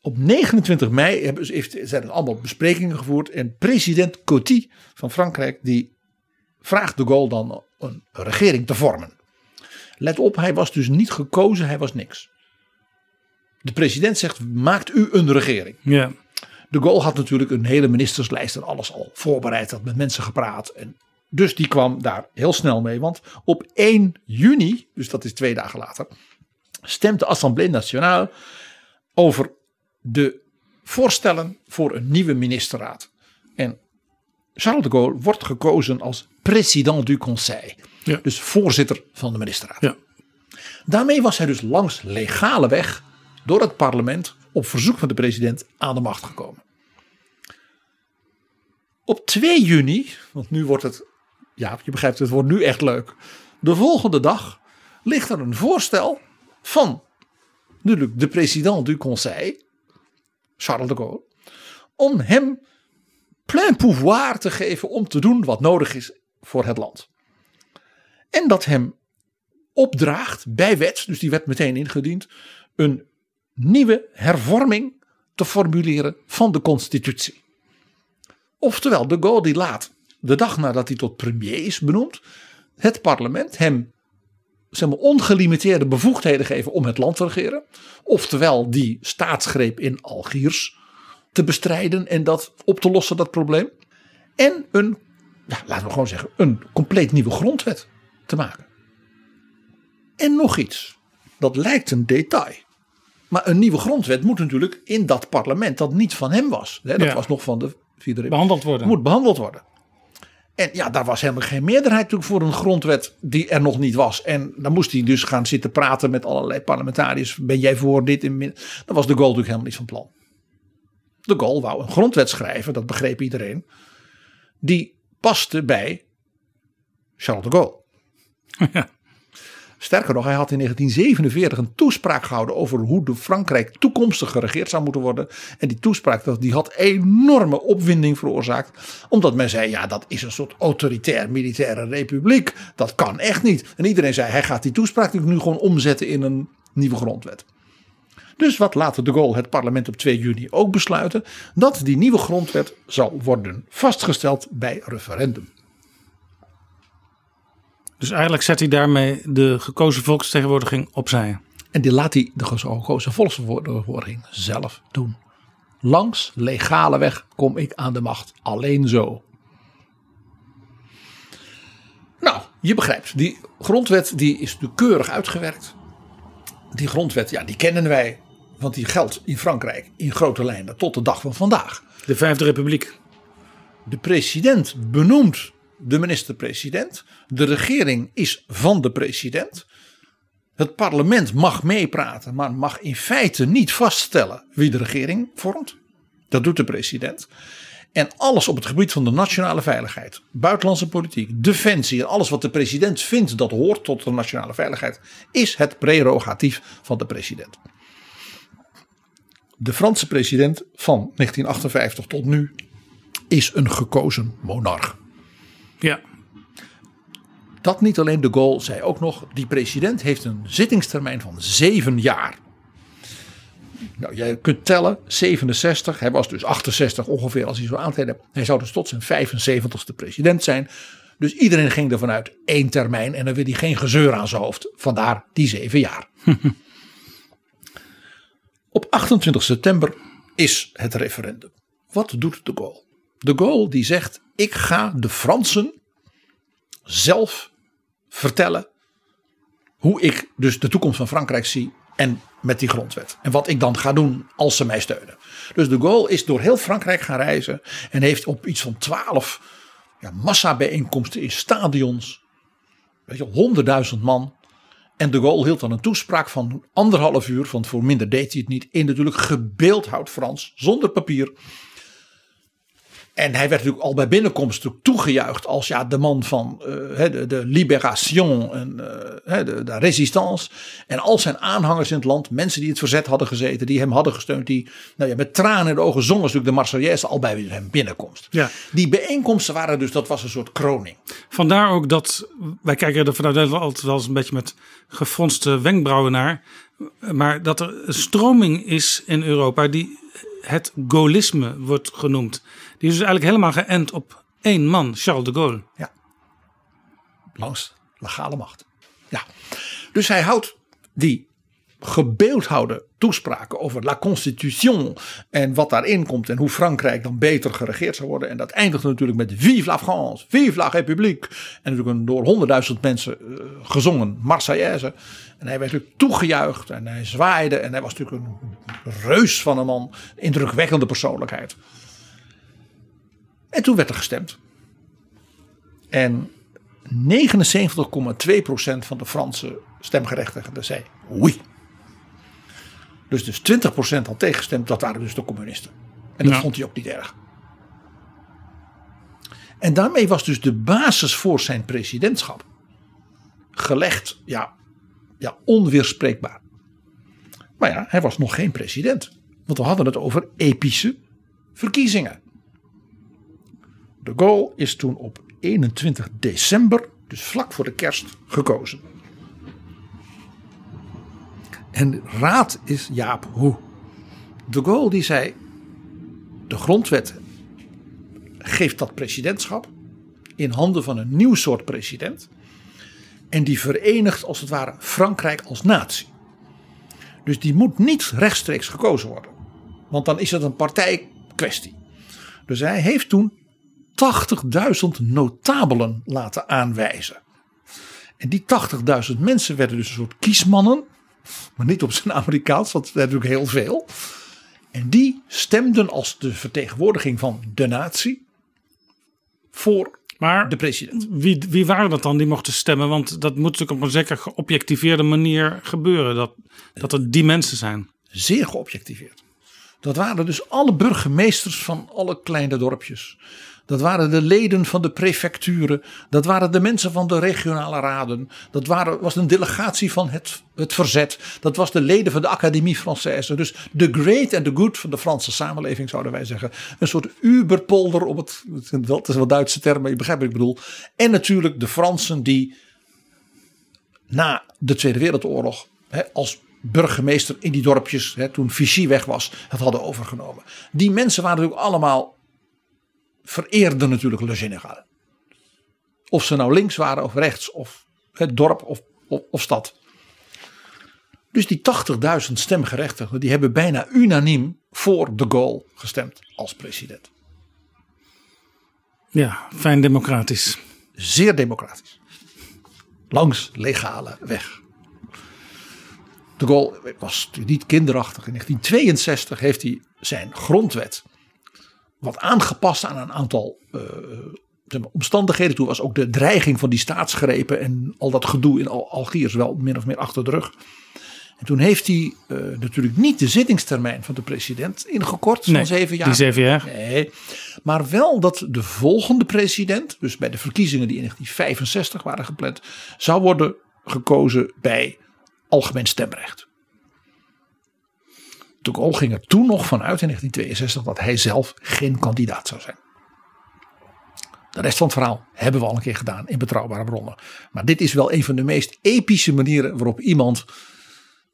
Op 29 mei hebben, heeft, zijn er allemaal besprekingen gevoerd. En president Coty van Frankrijk die vraagt de Gaulle dan een regering te vormen. Let op, hij was dus niet gekozen, hij was niks. De president zegt: maakt u een regering. Ja. De Gaulle had natuurlijk een hele ministerslijst en alles al voorbereid, had met mensen gepraat. En dus die kwam daar heel snel mee. Want op 1 juni, dus dat is twee dagen later, stemt de Assemblée Nationale over de voorstellen voor een nieuwe ministerraad. En Charles de Gaulle wordt gekozen als president du conseil. Ja. Dus voorzitter van de ministerraad. Ja. Daarmee was hij dus langs legale weg door het parlement op verzoek van de president aan de macht gekomen. Op 2 juni, want nu wordt het, ja je begrijpt het wordt nu echt leuk. De volgende dag ligt er een voorstel van natuurlijk de president du conseil, Charles de Gaulle, om hem plein pouvoir te geven om te doen wat nodig is voor het land. En dat hem opdraagt bij wet, dus die werd meteen ingediend, een nieuwe hervorming te formuleren van de constitutie. Oftewel, de Gaulle die laat, de dag nadat hij tot premier is benoemd, het parlement hem zeg maar, ongelimiteerde bevoegdheden geven om het land te regeren. Oftewel die staatsgreep in Algiers te bestrijden en dat op te lossen, dat probleem. En een, ja, laten we gewoon zeggen, een compleet nieuwe grondwet te maken. En nog iets. Dat lijkt een detail. Maar een nieuwe grondwet moet natuurlijk in dat parlement dat niet van hem was. Hè, dat was nog van de vierde Behandeld worden. Moet behandeld worden. En ja, daar was helemaal geen meerderheid natuurlijk voor een grondwet die er nog niet was. En dan moest hij dus gaan zitten praten met allerlei parlementariërs. Ben jij voor dit? Dan was de Gaulle natuurlijk helemaal niet van plan. De Gaulle wou een grondwet schrijven, dat begreep iedereen. Die paste bij Charles de Gaulle. (laughs) Ja. Sterker nog, hij had in 1947 een toespraak gehouden over hoe de Frankrijk toekomstig geregeerd zou moeten worden. En die toespraak die had enorme opwinding veroorzaakt. Omdat men zei, ja dat is een soort autoritair militaire republiek. Dat kan echt niet. En iedereen zei, hij gaat die toespraak nu gewoon omzetten in een nieuwe grondwet. Dus wat laat de Gaulle het parlement op 2 juni ook besluiten? Dat die nieuwe grondwet zal worden vastgesteld bij referendum. Dus eigenlijk zet hij daarmee de gekozen volksvertegenwoordiging opzij. En die laat hij de gekozen volksvertegenwoordiging zelf doen. Langs legale weg kom ik aan de macht. Alleen zo. Nou, je begrijpt, die grondwet die is natuurlijk keurig uitgewerkt. Die grondwet, ja, die kennen wij. Want die geldt in Frankrijk in grote lijnen tot de dag van vandaag. De Vijfde Republiek. De president benoemt de minister-president. De regering is van de president. Het parlement mag meepraten, maar mag in feite niet vaststellen wie de regering vormt. Dat doet de president. En alles op het gebied van de nationale veiligheid, buitenlandse politiek, defensie en alles wat de president vindt dat hoort tot de nationale veiligheid, is het prerogatief van de president. De Franse president van 1958 tot nu is een gekozen monarch. Ja. Dat niet alleen de Gaulle zei ook nog, die president heeft een zittingstermijn van zeven jaar. Nou, jij kunt tellen, 67, hij was dus 68 ongeveer als hij zo aantreden. Hij zou dus tot zijn 75ste president zijn. Dus iedereen ging ervan uit één termijn en dan wil hij geen gezeur aan zijn hoofd. Vandaar die zeven jaar. (laughs) Op 28 september is het referendum. Wat doet de Gaulle? De Gaulle die zegt, ik ga de Fransen zelf vertellen hoe ik dus de toekomst van Frankrijk zie en met die grondwet. En wat ik dan ga doen als ze mij steunen. Dus de Gaulle is door heel Frankrijk gaan reizen en heeft op iets van twaalf ja, massabijeenkomsten in stadions, weet je, honderdduizend man. En de Gaulle hield dan een toespraak van anderhalf uur, want voor minder deed hij het niet, in natuurlijk gebeeldhouwd Frans, zonder papier. En hij werd natuurlijk al bij binnenkomst toegejuicht als ja, de man van uh, de, de Libération en uh, de, de Résistance. En al zijn aanhangers in het land, mensen die het verzet hadden gezeten, die hem hadden gesteund, die nou ja, met tranen in de ogen zongen natuurlijk de Marseillaise al bij hem binnenkomst. Ja. Die bijeenkomsten waren dus, dat was een soort kroning. Vandaar ook dat, wij kijken er vanuit Nederland altijd wel eens een beetje met gefronste wenkbrauwen naar. Maar dat er een stroming is in Europa die het gaullisme wordt genoemd. Die is dus eigenlijk helemaal geënt op één man, Charles de Gaulle. Ja. Langs legale macht. Ja. Dus hij houdt die gebeeldhoude toespraken over la constitution en wat daarin komt en hoe Frankrijk dan beter geregeerd zou worden. En dat eindigt natuurlijk met Vive la France, Vive la République. En natuurlijk een door honderdduizend mensen uh, gezongen Marseillaise. En hij werd natuurlijk toegejuicht en hij zwaaide en hij was natuurlijk een reus van een man, indrukwekkende persoonlijkheid. En toen werd er gestemd. En 79,2% van de Franse stemgerechtigden zei oui. Dus, dus 20% had tegengestemd, dat waren dus de communisten. En dat Ja. vond hij ook niet erg. En daarmee was dus de basis voor zijn presidentschap gelegd, ja, ja onweerspreekbaar. Maar ja, hij was nog geen president. Want we hadden het over epische verkiezingen. De Gaulle is toen op 21 december, dus vlak voor de kerst, gekozen. En raad is Jaap Hoe. De Gaulle die zei, de grondwet geeft dat presidentschap in handen van een nieuw soort president. En die verenigt als het ware Frankrijk als natie. Dus die moet niet rechtstreeks gekozen worden. Want dan is het een partijkwestie. Dus hij heeft toen 80.000 notabelen laten aanwijzen. En die 80.000 mensen werden dus een soort kiesmannen. Maar niet op zijn Amerikaans, want dat is natuurlijk heel veel. En die stemden als de vertegenwoordiging van de natie voor Maar de president. wie, wie waren dat dan die mochten stemmen? Want dat moet natuurlijk op een zeker geobjectiveerde manier gebeuren. Dat, dat er die mensen zijn. Zeer geobjectiveerd. Dat waren dus alle burgemeesters van alle kleine dorpjes. Dat waren de leden van de prefecturen. Dat waren de mensen van de regionale raden. Dat waren, was een delegatie van het, het verzet. Dat was de leden van de Académie Française. Dus de great en de good van de Franse samenleving zouden wij zeggen. Een soort uberpolder op het, het is wel Duitse termen, je begrijpt wat ik bedoel. En natuurlijk de Fransen die na de Tweede Wereldoorlog hè, als burgemeester in die dorpjes, hè, toen Vichy weg was, het hadden overgenomen. Die mensen waren natuurlijk allemaal, vereerden natuurlijk Le Général. Of ze nou links waren of rechts, of het dorp of, of, of stad. Dus die 80.000 stemgerechtigden, die hebben bijna unaniem voor de Gaulle gestemd als president. Ja, fijn democratisch. Zeer democratisch. Langs legale weg. De Gaulle was niet kinderachtig. In 1962 heeft hij zijn grondwet wat aangepast aan een aantal uh, zeg maar, omstandigheden. Toen was ook de dreiging van die staatsgrepen en al dat gedoe in Algiers wel min of meer achter de rug. En toen heeft hij uh, natuurlijk niet de zittingstermijn van de president ingekort Nee, van zeven jaar. die zeven jaar. Nee, maar wel dat de volgende president, dus bij de verkiezingen die in 1965 waren gepland, zou worden gekozen bij algemeen stemrecht. De Gaulle ging er toen nog vanuit in 1962 dat hij zelf geen kandidaat zou zijn. De rest van het verhaal hebben we al een keer gedaan in betrouwbare bronnen. Maar dit is wel een van de meest epische manieren waarop iemand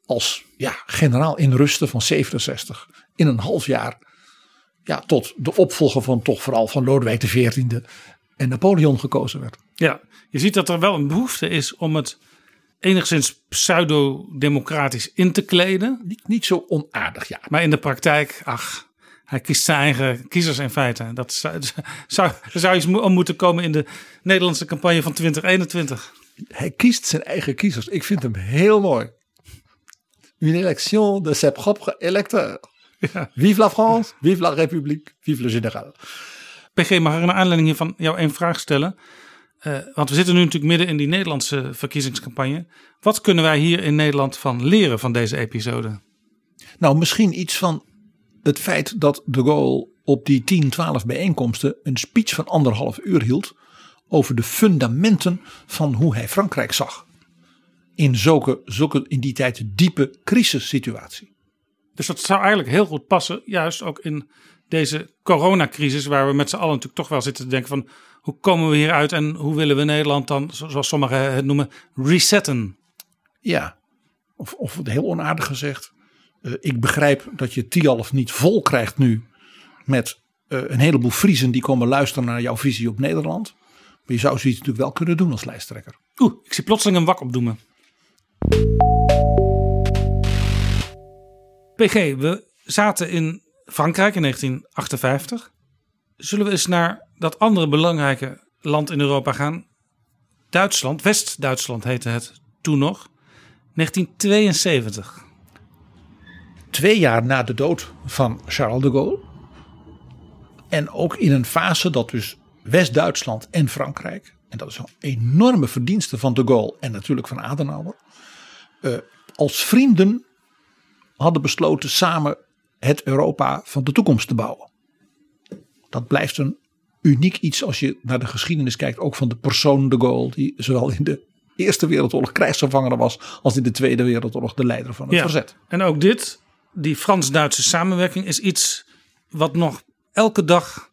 als ja, generaal in rusten van 67 in een half jaar ja, tot de opvolger van toch vooral van Lodewijk XIV en Napoleon gekozen werd. Ja, je ziet dat er wel een behoefte is om het enigszins pseudo-democratisch in te kleden. Niet, niet zo onaardig, ja. Maar in de praktijk, ach, hij kiest zijn eigen kiezers in feite. Dat zou, zou, zou iets om moeten komen in de Nederlandse campagne van 2021. Hij kiest zijn eigen kiezers. Ik vind hem heel mooi. Une élection de ses propres électeurs. Ja. Vive la France, vive la République, vive le général. PG, mag ik naar aanleiding hiervan jou één vraag stellen? Uh, want we zitten nu natuurlijk midden in die Nederlandse verkiezingscampagne. Wat kunnen wij hier in Nederland van leren van deze episode? Nou, misschien iets van het feit dat de Gaulle op die 10, 12 bijeenkomsten een speech van anderhalf uur hield over de fundamenten van hoe hij Frankrijk zag. In zulke, zulke in die tijd diepe crisissituatie. Dus dat zou eigenlijk heel goed passen, juist ook in deze coronacrisis, waar we met z'n allen natuurlijk toch wel zitten te denken van hoe komen we hieruit en hoe willen we Nederland dan, zoals sommigen het noemen, resetten. Ja, of, of heel onaardig gezegd, uh, ik begrijp dat je Tialf niet vol krijgt nu met uh, een heleboel Friesen die komen luisteren naar jouw visie op Nederland. Maar je zou zoiets natuurlijk wel kunnen doen als lijsttrekker. Oeh, ik zie plotseling een wak opdoemen. PG, we zaten in Frankrijk in 1958. Zullen we eens naar dat andere belangrijke land in Europa gaan? Duitsland, West-Duitsland heette het toen nog. 1972. Twee jaar na de dood van Charles de Gaulle. En ook in een fase dat dus West-Duitsland en Frankrijk. En dat is een enorme verdienste van de Gaulle en natuurlijk van Adenauer. Uh, als vrienden hadden besloten samen het Europa van de toekomst te bouwen. Dat blijft een uniek iets als je naar de geschiedenis kijkt, ook van de persoon de Gaulle, die zowel in de Eerste Wereldoorlog krijgsgevangen was, als in de Tweede Wereldoorlog de leider van het ja, verzet. En ook dit, die Frans-Duitse samenwerking, is iets wat nog elke dag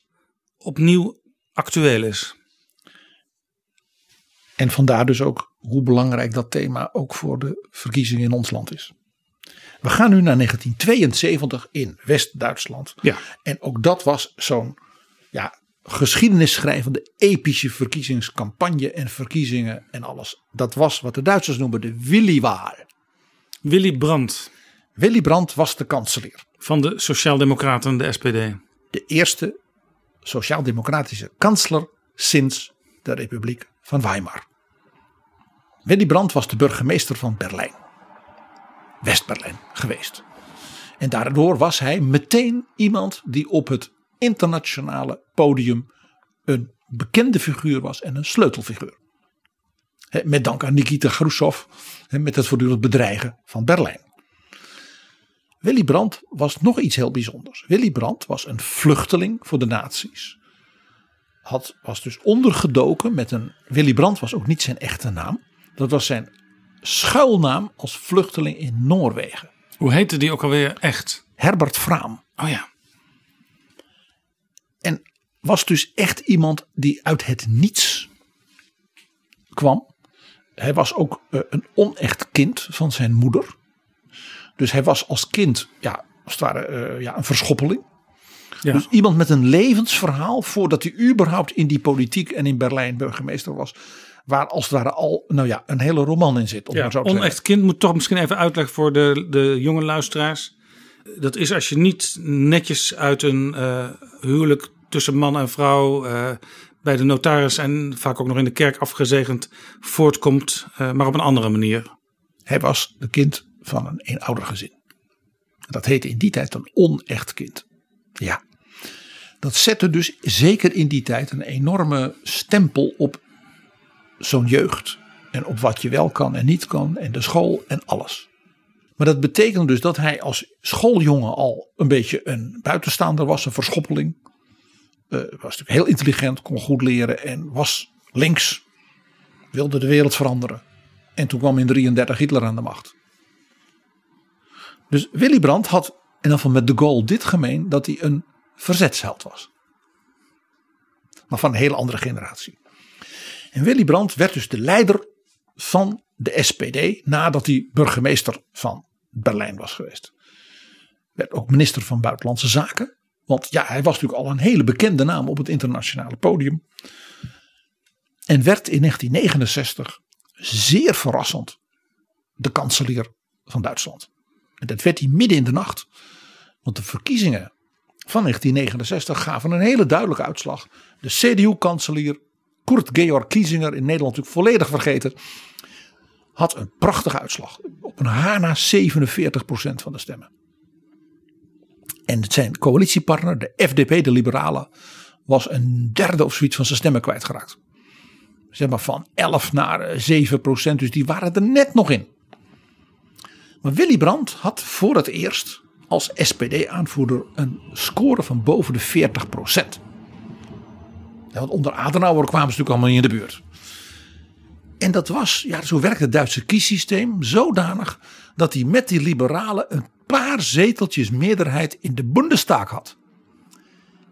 opnieuw actueel is. En vandaar dus ook hoe belangrijk dat thema ook voor de verkiezingen in ons land is. We gaan nu naar 1972 in West-Duitsland. Ja. En ook dat was zo'n ja, geschiedenisschrijvende epische verkiezingscampagne en verkiezingen en alles. Dat was wat de Duitsers noemen de Willy-Wahl. Willy Brandt. Willy Brandt was de kanselier. Van de Sociaaldemocraten, de SPD. De eerste sociaal-democratische kansler sinds de Republiek van Weimar. Willy Brandt was de burgemeester van Berlijn. West-Berlijn geweest. En daardoor was hij meteen iemand die op het internationale podium een bekende figuur was en een sleutelfiguur. Met dank aan Nikita Khrushchev met het voortdurend bedreigen van Berlijn. Willy Brandt was nog iets heel bijzonders. Willy Brandt was een vluchteling voor de nazi's. Had, was dus ondergedoken met een. Willy Brandt was ook niet zijn echte naam. Dat was zijn schuilnaam als vluchteling in Noorwegen. Hoe heette die ook alweer echt? Herbert Fraam. Oh ja. En was dus echt iemand die uit het niets kwam. Hij was ook uh, een onecht kind van zijn moeder. Dus hij was als kind ja, als het ware eh, ja, een verschoppeling. Ja. Dus iemand met een levensverhaal voordat hij überhaupt in die politiek en in Berlijn burgemeester was. Waar als het ware al nou ja, een hele roman in zit. Om Ja, zo te zeggen. onecht kind moet toch misschien even uitleggen voor de, de jonge luisteraars. Dat is als je niet netjes uit een eh, huwelijk tussen man en vrouw eh, bij de notaris en vaak ook nog in de kerk afgezegend voortkomt, eh, maar op een andere manier. Hij was de kind van een eenoudergezin. Dat heette in die tijd een onecht kind. Ja. Dat zette dus zeker in die tijd een enorme stempel op zo'n jeugd. En op wat je wel kan en niet kan. En de school en alles. Maar dat betekende dus dat hij als schooljongen al een beetje een buitenstaander was. Een verschoppeling. Eh, was natuurlijk heel intelligent, kon goed leren en was links. Wilde de wereld veranderen. En toen kwam in 33 Hitler aan de macht. Dus Willy Brandt had in ieder geval met de Gaulle dit gemeen dat hij een verzetsheld was. Maar van een hele andere generatie. En Willy Brandt werd dus de leider van de SPD nadat hij burgemeester van Berlijn was geweest. Werd ook minister van Buitenlandse Zaken. Want ja, hij was natuurlijk al een hele bekende naam op het internationale podium. En werd in 1969 zeer verrassend de kanselier van Duitsland. En dat werd hij midden in de nacht. Want de verkiezingen van 1969 gaven een hele duidelijke uitslag. De CDU-kanselier Kurt Georg Kiesinger, in Nederland natuurlijk volledig vergeten, had een prachtige uitslag. Op een haar na 47% van de stemmen. En zijn coalitiepartner, de FDP, de Liberalen, was een derde of zoiets van zijn stemmen kwijtgeraakt. Zeg maar van 11 naar eh, 7 procent, dus die waren er net nog in. Maar Willy Brandt had voor het eerst als SPD-aanvoerder een score van boven de 40 procent. Ja, want onder Adenauer kwamen ze natuurlijk allemaal niet in de buurt. En dat was, ja, zo werkt het Duitse kiessysteem, zodanig dat hij met die liberalen een paar zeteltjes meerderheid in de Bundestag had.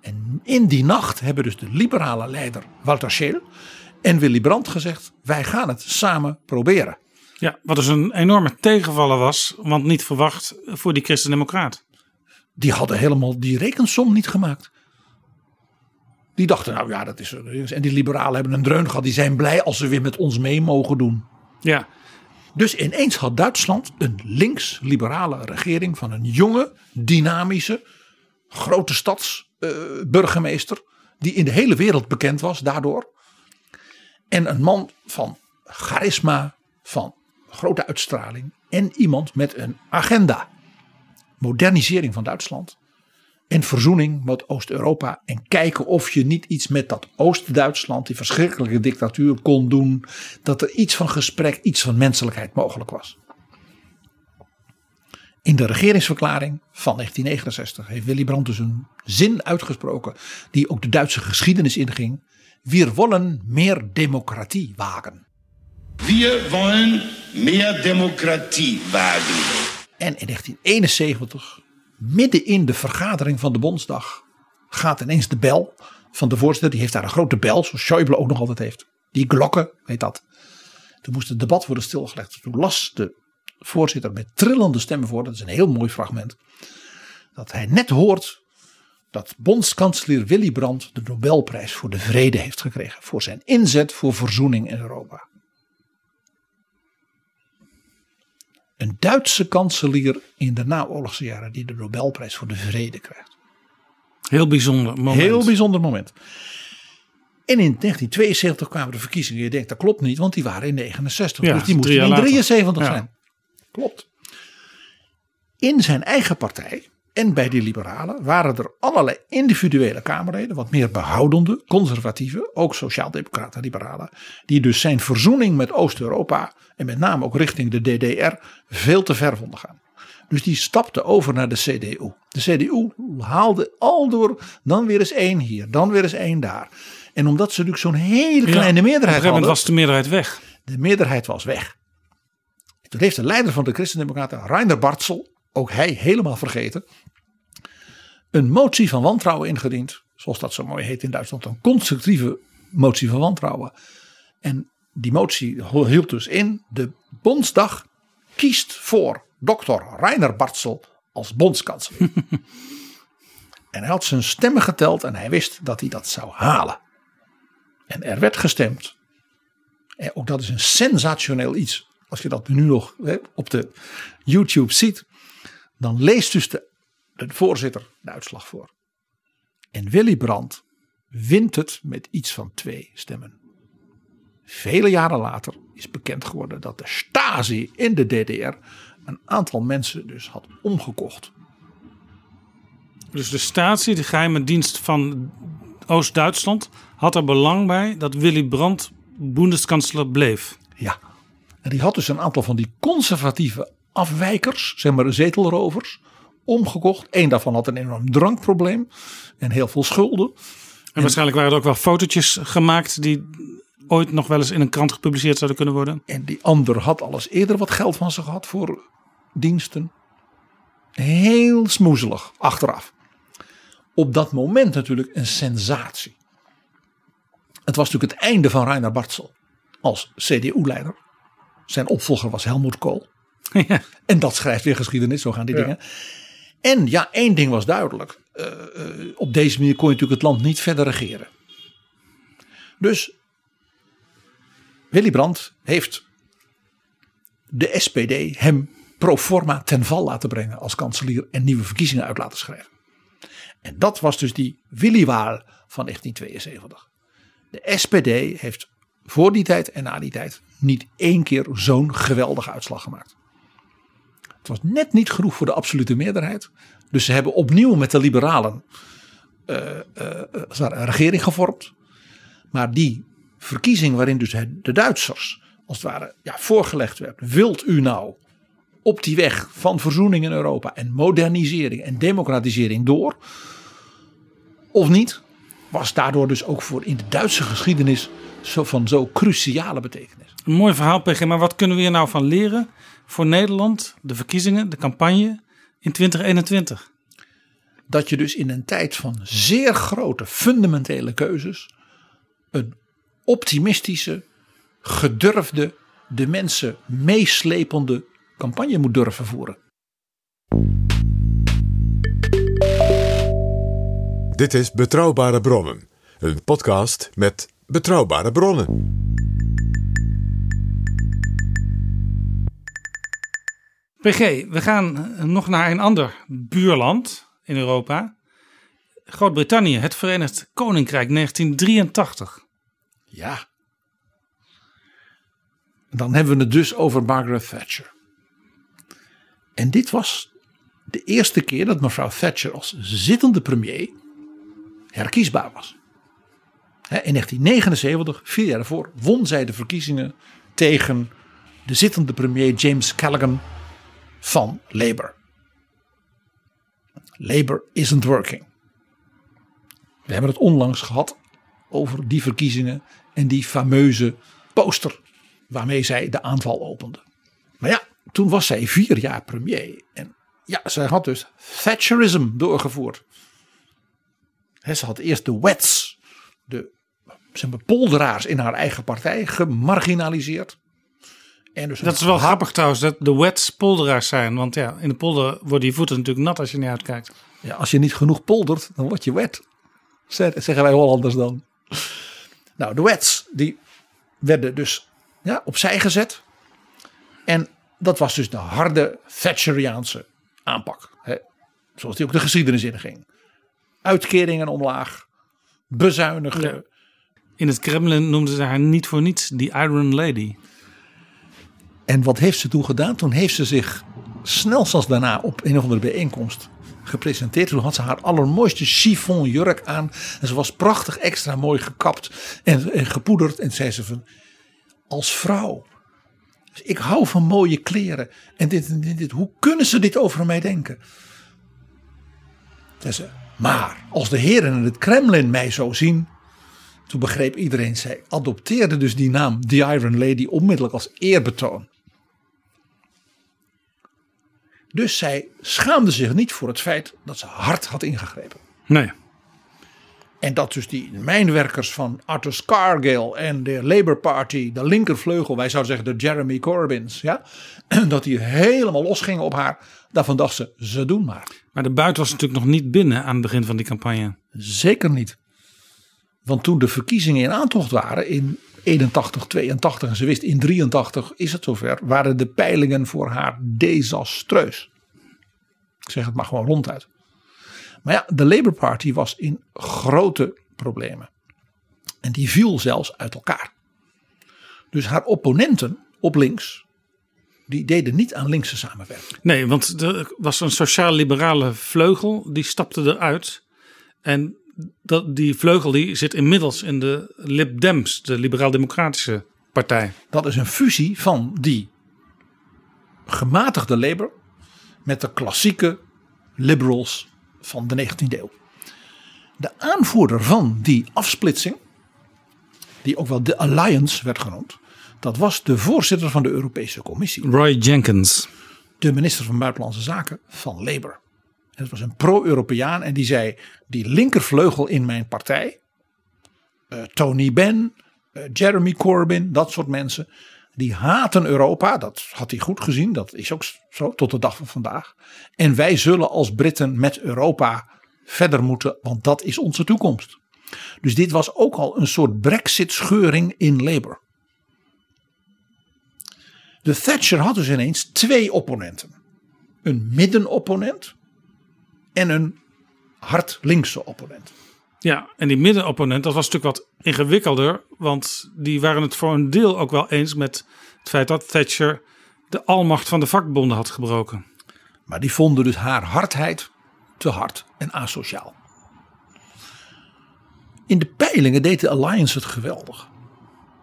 En in die nacht hebben dus de liberale leider Walter Scheel en Willy Brandt gezegd: wij gaan het samen proberen. Ja, wat dus een enorme tegenvaller was, want niet verwacht voor die christendemocraat. Die hadden helemaal die rekensom niet gemaakt. Die dachten, nou ja, dat is. En die liberalen hebben een dreun gehad. Die zijn blij als ze weer met ons mee mogen doen. Ja, Dus ineens had Duitsland een links-liberale regering van een jonge, dynamische, grote stadsburgemeester. die in de hele wereld bekend was daardoor. En een man van charisma, van grote uitstraling. En iemand met een agenda. Modernisering van Duitsland. En verzoening met Oost-Europa. En kijken of je niet iets met dat Oost-Duitsland, die verschrikkelijke dictatuur, kon doen. Dat er iets van gesprek, iets van menselijkheid mogelijk was. In de regeringsverklaring van 1969 heeft Willy Brandt dus een zin uitgesproken. die ook de Duitse geschiedenis inging. Wir wollen meer democratie wagen. Wir wollen mehr Demokratie wagen. En in 1971, midden in de vergadering van de Bondsdag, gaat ineens de bel van de voorzitter. Die heeft daar een grote bel, zoals Schäuble ook nog altijd heeft. Die glokken, weet dat. Toen moest het debat worden stilgelegd. Toen las de voorzitter met trillende stemmen voor. Dat is een heel mooi fragment. Dat hij net hoort dat bondskanselier Willy Brandt de Nobelprijs voor de Vrede heeft gekregen. Voor zijn inzet voor verzoening in Europa. Een Duitse kanselier in de naoorlogse jaren die de Nobelprijs voor de Vrede krijgt. heel bijzonder moment. Heel bijzonder moment. En in 1972 kwamen de verkiezingen. Je denkt dat klopt niet, want die waren in 69. Ja, dus die moesten in later. 73 Ja. zijn. Klopt. In zijn eigen partij en bij die liberalen waren er allerlei individuele Kamerleden, wat meer behoudende, conservatieve, ook sociaaldemocraten, liberalen, die dus zijn verzoening met Oost-Europa en met name ook richting de DDR veel te ver vonden gaan. Dus die stapte over naar de CDU. De CDU haalde al door dan weer eens één hier, dan weer eens één daar. En omdat ze natuurlijk zo'n hele kleine meerderheid hadden, was de meerderheid weg. de meerderheid was weg. Toen heeft de leider van de Christendemocraten, Rainer Bartzel, ook hij helemaal vergeten, een motie van wantrouwen ingediend. Zoals dat zo mooi heet in Duitsland, een constructieve motie van wantrouwen. En die motie hield dus in, de Bondsdag kiest voor dokter Rainer Bartzel als bondskanselier. (laughs) en hij had zijn stemmen geteld en hij wist dat hij dat zou halen. En er werd gestemd. En ook dat is een sensationeel iets. Als je dat nu nog op de YouTube ziet. Dan leest dus de, de voorzitter de uitslag voor. En Willy Brandt wint het met iets van twee stemmen. Vele jaren later is bekend geworden dat de Stasi in de DDR een aantal mensen dus had omgekocht. Dus de statie, de geheime dienst van Oost-Duitsland, had er belang bij dat Willy Brandt Bundeskanzler bleef. Ja, en die had dus een aantal van die conservatieve afwijkers, zeg maar zetelrovers, omgekocht. Eén daarvan had een enorm drankprobleem en heel veel schulden. En waarschijnlijk waren er ook wel fotootjes gemaakt die ooit nog wel eens in een krant gepubliceerd zouden kunnen worden. En die ander had alles eerder wat geld van ze gehad voor diensten. Heel smoezelig achteraf. Op dat moment natuurlijk een sensatie. Het was natuurlijk het einde van Rainer Bartzel als CDU-leider. Zijn opvolger was Helmoet Kool. (laughs) Ja. En dat schrijft weer geschiedenis, zo gaan die Ja. dingen. En ja, één ding was duidelijk. Eh, eh, op deze manier kon je natuurlijk het land niet verder regeren. Dus Willy Brandt heeft de SPD hem pro forma ten val laten brengen als kanselier en nieuwe verkiezingen uit laten schrijven. En dat was dus die Willy-waal van 1972. De SPD heeft voor die tijd en na die tijd niet één keer zo'n geweldige uitslag gemaakt. Was net niet genoeg voor de absolute meerderheid. Dus ze hebben opnieuw met de liberalen eh, eh, eh, een regering gevormd. Maar die verkiezing waarin dus de Duitsers als het ware ja, voorgelegd werd. Wilt u nou op die weg van verzoening in Europa en modernisering en democratisering door? Of niet? Was daardoor dus ook voor in de Duitse geschiedenis zo van zo cruciale betekenis. Een mooi verhaal, PG. Maar wat kunnen we hier nou van leren voor Nederland, de verkiezingen, de campagne in 2021? dat je dus in een tijd van zeer grote fundamentele keuzes een optimistische, gedurfde, de mensen meeslepende campagne moet durven voeren. Dit is Betrouwbare Bronnen, een podcast met betrouwbare bronnen. PG, we gaan nog naar een ander buurland in Europa. Groot-Brittannië, het Verenigd Koninkrijk 1983. Ja. Dan hebben we het dus over Margaret Thatcher. En dit was de eerste keer dat mevrouw Thatcher als zittende premier herkiesbaar was. In 1979, vier jaar daarvoor, won zij de verkiezingen tegen de zittende premier James Callaghan van Labour. Labour isn't working. We hebben het onlangs gehad over die verkiezingen en die fameuze poster waarmee zij de aanval opende. Maar ja, toen was zij vier jaar premier en ja, zij had dus Thatcherism doorgevoerd. Ze had eerst de Wets, de zeg maar, polderaars in haar eigen partij, gemarginaliseerd. En dus Dat is wel grappig trouwens, dat de wets polderaars zijn. Want ja, in de polder worden je voeten natuurlijk nat als je niet uitkijkt. Ja, als je niet genoeg poldert, dan word je wet. Zeg- Zeggen wij Hollanders dan. Nou, de wets die werden dus ja, opzij gezet. En dat was dus de harde Thatcheriaanse aanpak. Hè, zoals die ook de geschiedenis inging. Uitkeringen omlaag. Bezuinigen. Ja. In het Kremlin noemden ze haar niet voor niets die Iron Lady. En wat heeft ze toen gedaan? Toen heeft ze zich snel als daarna op een of andere bijeenkomst gepresenteerd. Toen had ze haar allermooiste chiffon jurk aan. En ze was prachtig extra mooi gekapt en, gepoederd. En zei ze van, als vrouw, ik hou van mooie kleren. En dit en dit, dit. Hoe kunnen ze dit over mij denken? Zei ze, maar als de heren in het Kremlin mij zo zien. Toen begreep iedereen, zij adopteerde dus die naam, The Iron Lady, onmiddellijk als eerbetoon. Dus zij schaamde zich niet voor het feit dat ze hard had ingegrepen. Nee. En dat dus die mijnwerkers van Arthur Scargill en de Labour Party, de linkervleugel, wij zouden zeggen de Jeremy Corbyns, ja, (clears throat) dat die helemaal losgingen op haar. Daarvan dacht ze, ze doen maar. Maar de buit was natuurlijk nog niet binnen aan het begin van die campagne. Zeker niet. Want toen de verkiezingen in aantocht waren in 81, 82 en ze wist in 83 is het zover, waren de peilingen voor haar desastreus. Ik zeg het maar gewoon ronduit. Maar ja, de Labour Party was in grote problemen. En die viel zelfs uit elkaar. Dus haar opponenten op links, die deden niet aan linkse samenwerking. Nee, want er was een sociaal-liberale vleugel, die stapte eruit. En dat, die vleugel die zit inmiddels in de Lib Dems, de liberaal-democratische partij. Dat is een fusie van die gematigde Labour met de klassieke liberals van de 19e eeuw. De aanvoerder van die afsplitsing, die ook wel de Alliance werd genoemd, dat was de voorzitter van de Europese Commissie. Roy Jenkins. De minister van Buitenlandse Zaken van Labour. Dat was een pro-Europeaan en die zei: die linkervleugel in mijn partij, uh, Tony Benn, uh, Jeremy Corbyn, dat soort mensen, die haten Europa. Dat had hij goed gezien, dat is ook zo tot de dag van vandaag. En wij zullen als Britten met Europa verder moeten, want dat is onze toekomst. Dus dit was ook al een soort Brexit-scheuring in Labour. De Thatcher had dus ineens twee opponenten: een middenopponent en een hard linkse opponent. Ja, en die middenopponent, dat was natuurlijk wat ingewikkelder. Want die waren het voor een deel ook wel eens met het feit dat Thatcher de almacht van de vakbonden had gebroken. Maar die vonden dus haar hardheid te hard en asociaal. In de peilingen deed de Alliance het geweldig.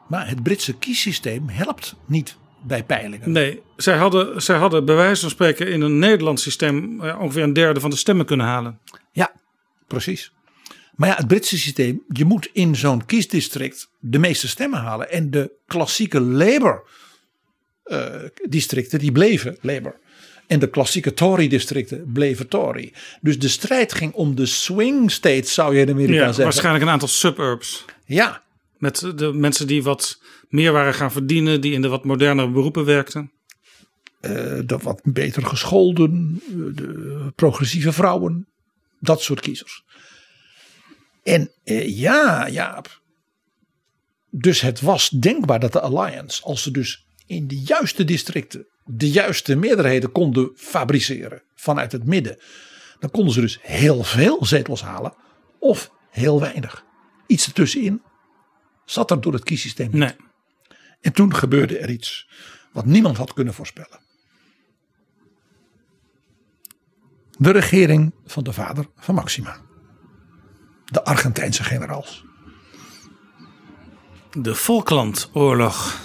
Maar het Britse kiessysteem helpt niet bij peilingen. Nee, zij hadden, zij hadden bij wijze van spreken in een Nederlands systeem eh, ongeveer een derde van de stemmen kunnen halen. Ja, precies. Maar ja, het Britse systeem, je moet in zo'n kiesdistrict de meeste stemmen halen. En de klassieke Labour uh, districten, die bleven Labour. En de klassieke Tory-districten bleven Tory. Dus de strijd ging om de swing states, zou je in Amerika ja, zeggen. Waarschijnlijk een aantal suburbs. Ja. Met de mensen die wat meer waren gaan verdienen, die in de wat modernere beroepen werkten. Uh, de wat beter gescholden, de progressieve vrouwen, dat soort kiezers. En uh, ja, Jaap. Dus het was denkbaar dat de Alliance, als ze dus in de juiste districten de juiste meerderheden konden fabriceren vanuit het midden, dan konden ze dus heel veel zetels halen of heel weinig. Iets ertussenin zat er door het kiessysteem niet. Nee. En toen gebeurde er iets wat niemand had kunnen voorspellen. De regering van de vader van Maxima. De Argentijnse generaals. De Falklandoorlog.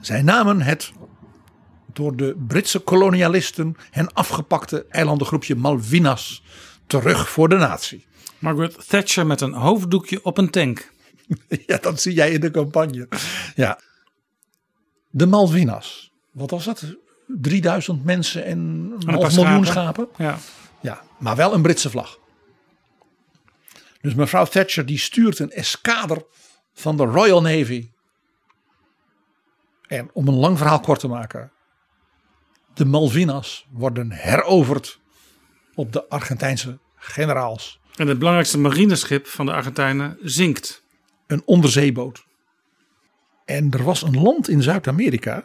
Zij namen het door de Britse kolonialisten hen afgepakte eilandengroepje Malvinas terug voor de natie. Margaret Thatcher met een hoofddoekje op een tank. (laughs) Ja, dat zie jij in de campagne. Ja. De Malvinas. Wat was dat? 3000 mensen en een half miljoen schapen. Ja. ja, maar wel een Britse vlag. Dus mevrouw Thatcher die stuurt een eskader van de Royal Navy. En om een lang verhaal kort te maken. De Malvinas worden heroverd op de Argentijnse generaals. En het belangrijkste marineschip van de Argentijnen zinkt. Een onderzeeboot. En er was een land in Zuid-Amerika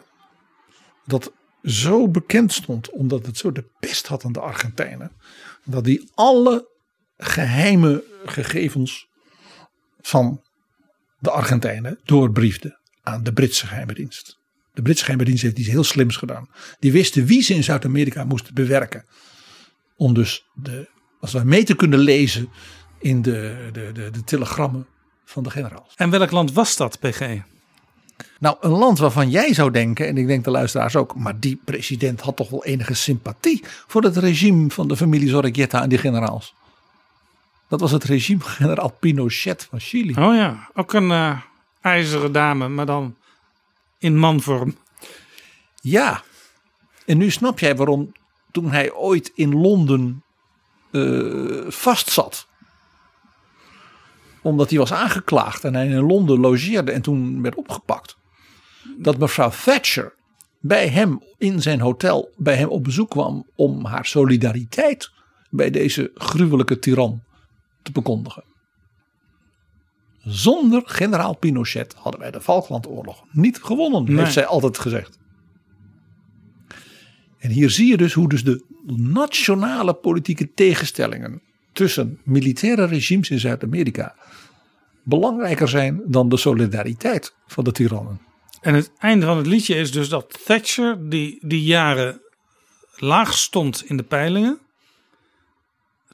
dat zo bekend stond omdat het zo de pest had aan de Argentijnen. Dat die alle geheime gegevens van de Argentijnen doorbriefde aan de Britse geheime dienst. De Britse geheime dienst heeft iets heel slims gedaan. Die wisten wie ze in Zuid-Amerika moesten bewerken. Om dus de, als we mee te kunnen lezen in de, de, de, de telegrammen van de generaals. En welk land was dat, PG? Nou, een land waarvan jij zou denken, en ik denk de luisteraars ook, maar die president had toch wel enige sympathie voor het regime van de familie Zorreguieta en die generaals. Dat was het regime generaal Pinochet van Chili. Oh ja, ook een uh, ijzeren dame, maar dan in manvorm. Ja, en nu snap jij waarom toen hij ooit in Londen uh, vastzat. Omdat hij was aangeklaagd en hij in Londen logeerde en toen werd opgepakt. Dat mevrouw Thatcher bij hem in zijn hotel bij hem op bezoek kwam om haar solidariteit bij deze gruwelijke tiran te bekondigen. Zonder generaal Pinochet hadden wij de Falklandoorlog niet gewonnen, Nee. heeft zij altijd gezegd. En hier zie je dus hoe dus de nationale politieke tegenstellingen tussen militaire regimes in Zuid-Amerika belangrijker zijn dan de solidariteit van de tirannen. En het einde van het liedje is dus dat Thatcher, die die jaren laag stond in de peilingen,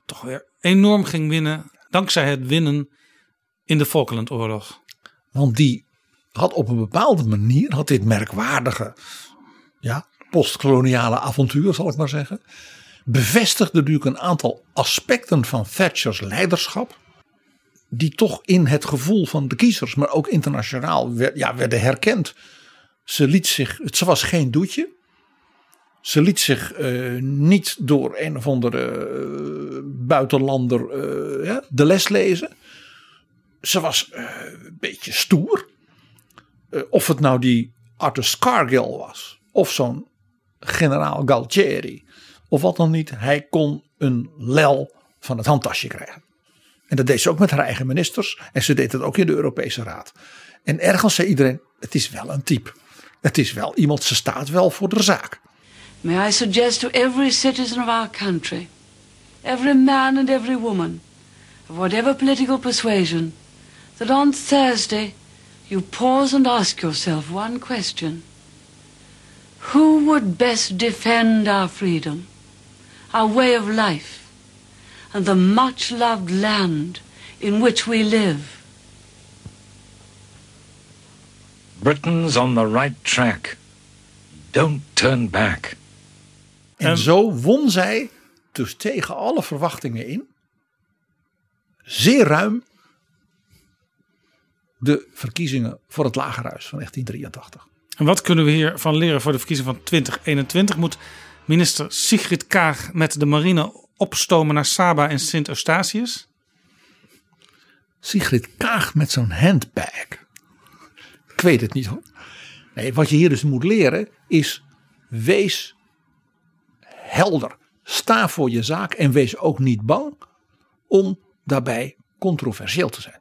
toch weer enorm ging winnen. Dankzij het winnen in de Falklandoorlog. Want die had op een bepaalde manier, had dit merkwaardige ja, postkoloniale avontuur, zal ik maar zeggen, bevestigde natuurlijk een aantal aspecten van Thatchers leiderschap. Die toch in het gevoel van de kiezers, maar ook internationaal ja, werden herkend. Ze liet zich, ze was geen doetje. Ze liet zich eh, niet door een of andere eh, buitenlander eh, ja, de les lezen. Ze was een beetje stoer. Of het nou die Arthur Scargill was. Of zo'n generaal Galtieri. Of wat dan niet. Hij kon een lel van het handtasje krijgen. En dat deed ze ook met haar eigen ministers. En ze deed het ook in de Europese Raad. En ergens zei iedereen, het is wel een type. Het is wel iemand, ze staat wel voor de zaak. May I suggest to every citizen of our country, every man and every woman, of whatever political persuasion, that on Thursday you pause and ask yourself one question. Who would best defend our freedom, our way of life, and the much loved land in which we live? Britain's on the right track. Don't turn back. En zo won zij dus tegen alle verwachtingen in. Zeer ruim de verkiezingen voor het Lagerhuis van 1983. En wat kunnen we hiervan leren voor de verkiezing van 2021? Moet minister Sigrid Kaag met de marine opstomen naar Saba en Sint Eustatius? Sigrid Kaag met zo'n handbag. Ik weet het niet hoor. Nee, wat je hier dus moet leren is wees helder. Sta voor je zaak en wees ook niet bang om daarbij controversieel te zijn.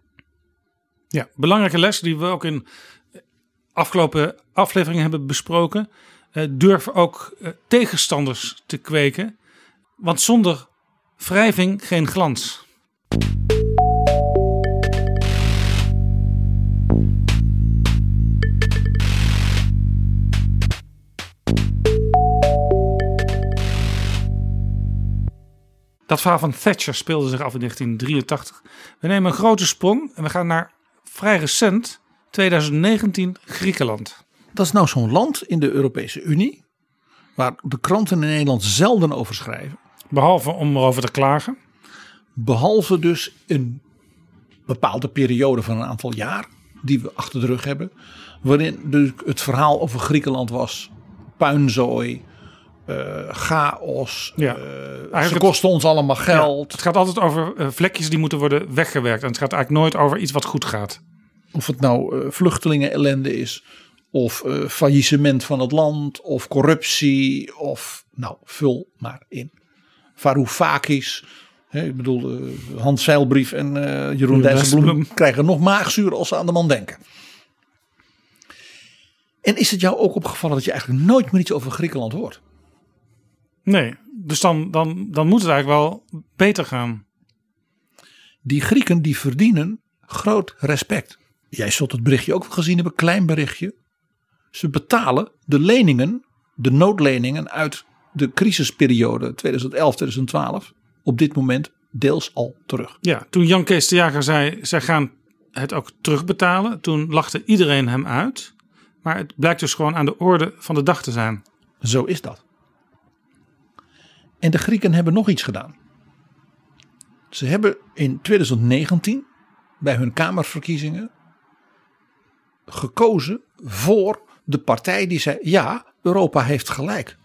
Ja, belangrijke les die we ook in afgelopen afleveringen hebben besproken. Eh, durf ook eh, tegenstanders te kweken. Want zonder wrijving geen glans. Dat verhaal van Thatcher speelde zich af in 1983. We nemen een grote sprong en we gaan naar vrij recent, 2019, Griekenland. Dat is nou zo'n land in de Europese Unie. Waar de kranten in Nederland zelden over schrijven. Behalve om erover te klagen. Behalve dus een bepaalde periode van een aantal jaar. Die we achter de rug hebben. Waarin dus het verhaal over Griekenland was. Puinzooi. eh, chaos. Ja. eh, ze kosten ons allemaal geld. Ja, het gaat altijd over eh, vlekjes die moeten worden weggewerkt. En het gaat eigenlijk nooit over iets wat goed gaat. Of het nou vluchtelingen ellende is. Of faillissement van het land. Of corruptie. Of nou vul maar in. Varoufakis. Ik bedoel eh, Hans Zeilbrief en eh, Jeroen Dijsselbloem. krijgen nog maagzuur als ze aan de man denken. En is het jou ook opgevallen dat je eigenlijk nooit meer iets over Griekenland hoort? Nee, dus dan, dan, dan moet het eigenlijk wel beter gaan. Die Grieken die verdienen groot respect. Jij zult het berichtje ook gezien hebben, klein berichtje. Ze betalen de leningen, de noodleningen uit de crisisperiode 2011-2012 op dit moment deels al terug. Ja, toen Jan Kees de Jager zei, zij gaan het ook terugbetalen. Toen lachte iedereen hem uit. Maar het blijkt dus gewoon aan de orde van de dag te zijn. Zo is dat. En de Grieken hebben nog iets gedaan. Ze hebben in 2019 bij hun kamerverkiezingen gekozen voor de partij die zei: ja, Europa heeft gelijk.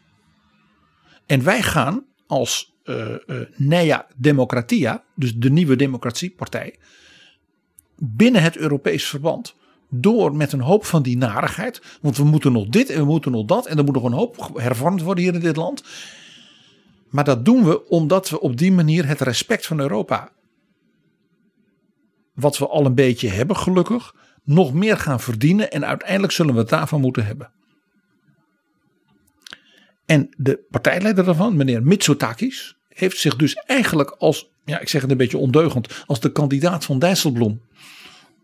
En wij gaan als eh, Nea Democratia, dus de nieuwe democratiepartij, binnen het Europees verband door met een hoop van die narigheid. Want we moeten nog dit en we moeten nog dat. En er moet nog een hoop hervormd worden hier in dit land. Maar dat doen we omdat we op die manier het respect van Europa. Wat we al een beetje hebben, gelukkig. Nog meer gaan verdienen. En uiteindelijk zullen we het daarvan moeten hebben. En de partijleider daarvan, meneer Mitsotakis, heeft zich dus eigenlijk als, ja, ik zeg het een beetje ondeugend, als de kandidaat van Dijsselbloem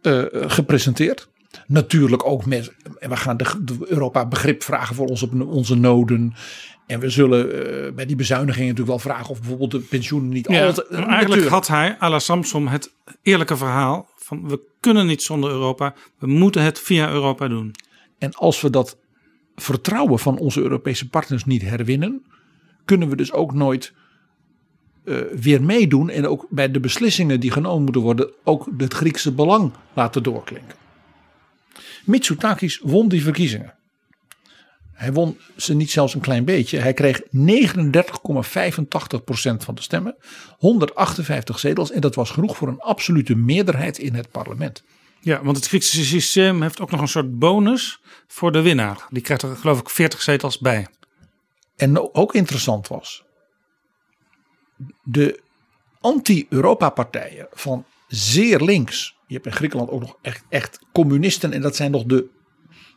uh, gepresenteerd. Natuurlijk ook met, we gaan de, de Europa begrip vragen voor onze, onze noden. En we zullen uh, bij die bezuinigingen natuurlijk wel vragen of bijvoorbeeld de pensioenen niet ja, altijd. Maar eigenlijk had hij, à la Samsom, het eerlijke verhaal van we kunnen niet zonder Europa. We moeten het via Europa doen. En als we dat vertrouwen van onze Europese partners niet herwinnen, kunnen we dus ook nooit uh, weer meedoen en ook bij de beslissingen die genomen moeten worden ook het Griekse belang laten doorklinken. Mitsotakis won die verkiezingen. Hij won ze niet zelfs een klein beetje. Hij kreeg 39,85% van de stemmen, 158 zetels en dat was genoeg voor een absolute meerderheid in het parlement. Ja, want het Griekse systeem heeft ook nog een soort bonus voor de winnaar. Die krijgt er geloof ik 40 zetels bij. En ook interessant was, de anti-Europa-partijen van zeer links. Je hebt in Griekenland ook nog echt, echt communisten en dat zijn nog de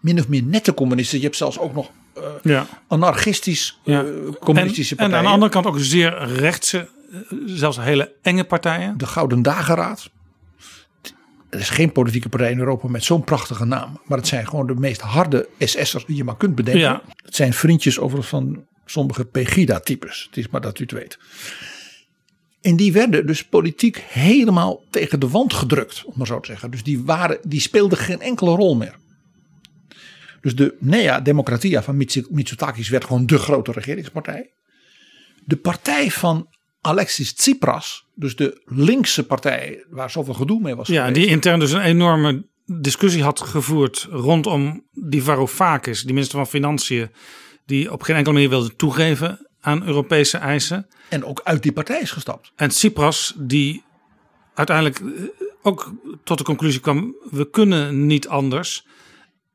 min of meer nette communisten. Je hebt zelfs ook nog uh, ja. anarchistisch uh, communistische en, partijen. En aan de andere kant ook zeer rechtse, zelfs hele enge partijen. De Gouden Dageraad. Er is geen politieke partij in Europa met zo'n prachtige naam. Maar het zijn gewoon de meest harde SS'ers die je maar kunt bedenken. Ja. Het zijn vriendjes over van sommige Pegida-types. Het is maar dat u het weet. En die werden dus politiek helemaal tegen de wand gedrukt, om maar zo te zeggen. Dus die, waren, die speelden geen enkele rol meer. Dus de Nea Democratia van Mitsotakis werd gewoon de grote regeringspartij. De partij van Alexis Tsipras, dus de linkse partij waar zoveel gedoe mee was. Ja, geweest. die intern dus een enorme discussie had gevoerd rondom die Varoufakis, die minister van Financiën, die op geen enkele manier wilde toegeven aan Europese eisen. En ook uit die partij is gestapt. En Tsipras, die uiteindelijk ook tot de conclusie kwam: we kunnen niet anders.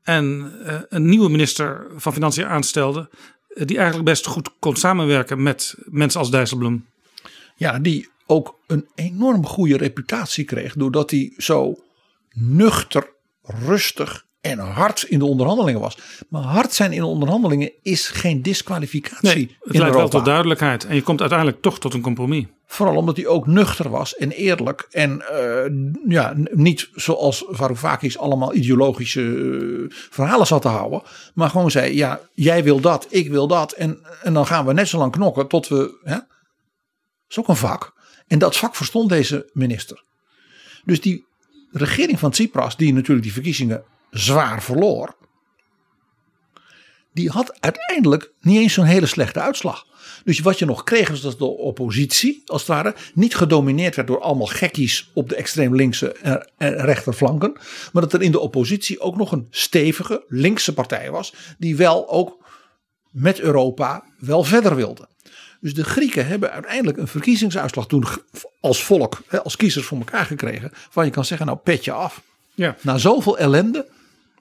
En uh, een nieuwe minister van Financiën aanstelde, uh, die eigenlijk best goed kon samenwerken met mensen als Dijsselbloem. Ja, die ook een enorm goede reputatie kreeg, doordat hij zo nuchter, rustig en hard in de onderhandelingen was. Maar hard zijn in de onderhandelingen is geen disqualificatie. Nee, het leidt wel tot duidelijkheid. En je komt uiteindelijk toch tot een compromis. Vooral omdat hij ook nuchter was en eerlijk. En uh, ja, niet zoals Varoufakis allemaal ideologische uh, verhalen zat te houden. Maar gewoon zei, ja, jij wil dat, ik wil dat. En, en dan gaan we net zo lang knokken tot we... Hè? Is ook een vak. En dat vak verstond deze minister. Dus die regering van Tsipras, die natuurlijk die verkiezingen zwaar verloor. Die had uiteindelijk niet eens zo'n hele slechte uitslag. Dus wat je nog kreeg was dat de oppositie, als het ware, niet gedomineerd werd door allemaal gekkies op de extreem linkse en rechterflanken. Maar dat er in de oppositie ook nog een stevige linkse partij was, die wel ook met Europa wel verder wilde. Dus de Grieken hebben uiteindelijk een verkiezingsuitslag toen als volk, als kiezers voor elkaar gekregen. Waar je kan zeggen, nou petje af. Ja. Na zoveel ellende,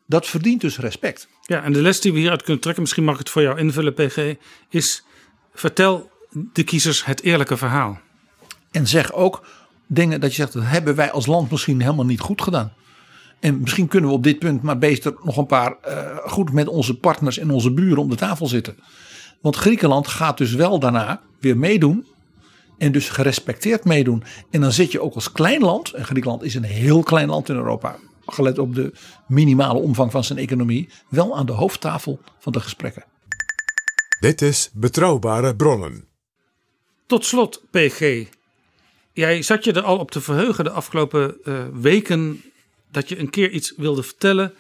dat verdient dus respect. Ja, en de les die we hieruit kunnen trekken, misschien mag ik het voor jou invullen, PG, is vertel de kiezers het eerlijke verhaal. En zeg ook dingen dat je zegt, dat hebben wij als land misschien helemaal niet goed gedaan. En misschien kunnen we op dit punt maar beter nog een paar uh, goed met onze partners en onze buren om de tafel zitten. Want Griekenland gaat dus wel daarna weer meedoen. En dus gerespecteerd meedoen. En dan zit je ook als klein land. En Griekenland is een heel klein land in Europa. Gelet op de minimale omvang van zijn economie. Wel aan de hoofdtafel van de gesprekken. Dit is Betrouwbare Bronnen. Tot slot, PG. Jij zat je er al op te verheugen de afgelopen uh, weken. dat je een keer iets wilde vertellen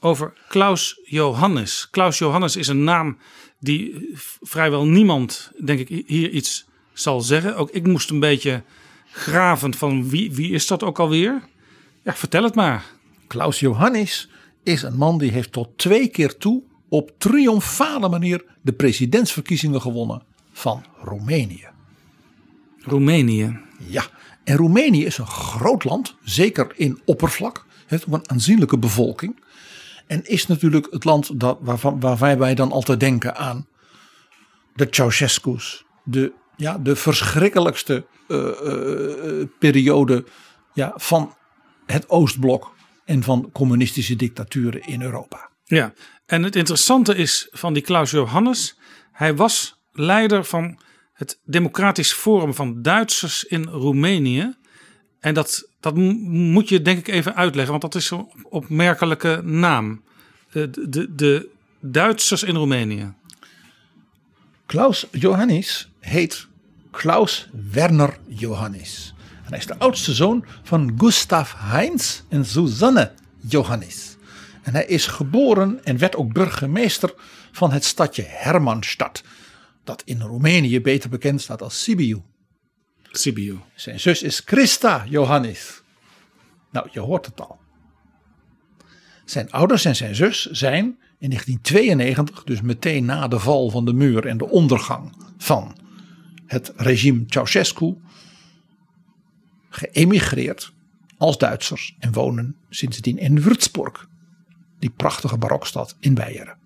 over Klaus Johannes. Klaus Johannes is een naam die vrijwel niemand, denk ik, hier iets zal zeggen. Ook ik moest een beetje graven van wie, wie is dat ook alweer? Ja, vertel het maar. Klaus Johannes is een man die heeft tot twee keer toe op triomfale manier de presidentsverkiezingen gewonnen van Roemenië. Roemenië. Ja, En Roemenië is een groot land, zeker in oppervlak. heeft ook een aanzienlijke bevolking. En is natuurlijk het land dat, waarvan, waarvan wij dan altijd denken aan de Ceausescu's. De, ja, de verschrikkelijkste uh, uh, periode ja, van het Oostblok en van communistische dictaturen in Europa. Ja, en het interessante is van die Klaus Johannes, hij was leider van het Democratisch Forum van Duitsers in Roemenië. En dat, dat moet je denk ik even uitleggen, want dat is een opmerkelijke naam. De, de, de Duitsers in Roemenië. Klaus Johannes heet Klaus Werner Johannes. En hij is de oudste zoon van Gustav Heinz en Susanne Johannes. En hij is geboren en werd ook burgemeester van het stadje Hermannstad. Dat in Roemenië beter bekend staat als Sibiu. Sibiu. Zijn zus is Christa Johannes. Nou, je hoort het al. Zijn ouders en zijn zus zijn in 1992, dus meteen na de val van de muur en de ondergang van het regime Ceausescu, geëmigreerd als Duitsers en wonen sindsdien in Würzburg, die prachtige barokstad in Beieren.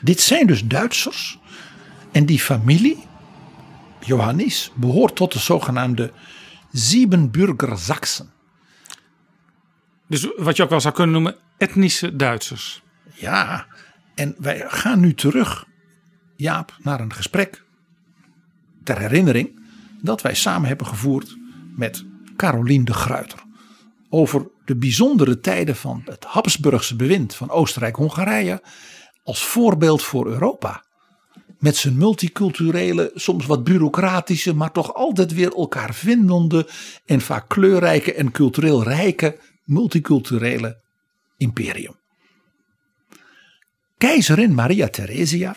Dit zijn dus Duitsers en die familie, Johannes, behoort tot de zogenaamde Siebenbürger Sachsen. Dus wat je ook wel zou kunnen noemen etnische Duitsers. Ja, en wij gaan nu terug, Jaap, naar een gesprek ter herinnering dat wij samen hebben gevoerd met Caroline de Gruiter. Over de bijzondere tijden van het Habsburgse bewind van Oostenrijk-Hongarije als voorbeeld voor Europa. Met zijn multiculturele, soms wat bureaucratische, maar toch altijd weer elkaar vindende en vaak kleurrijke en cultureel rijke multiculturele imperium. Keizerin Maria Theresia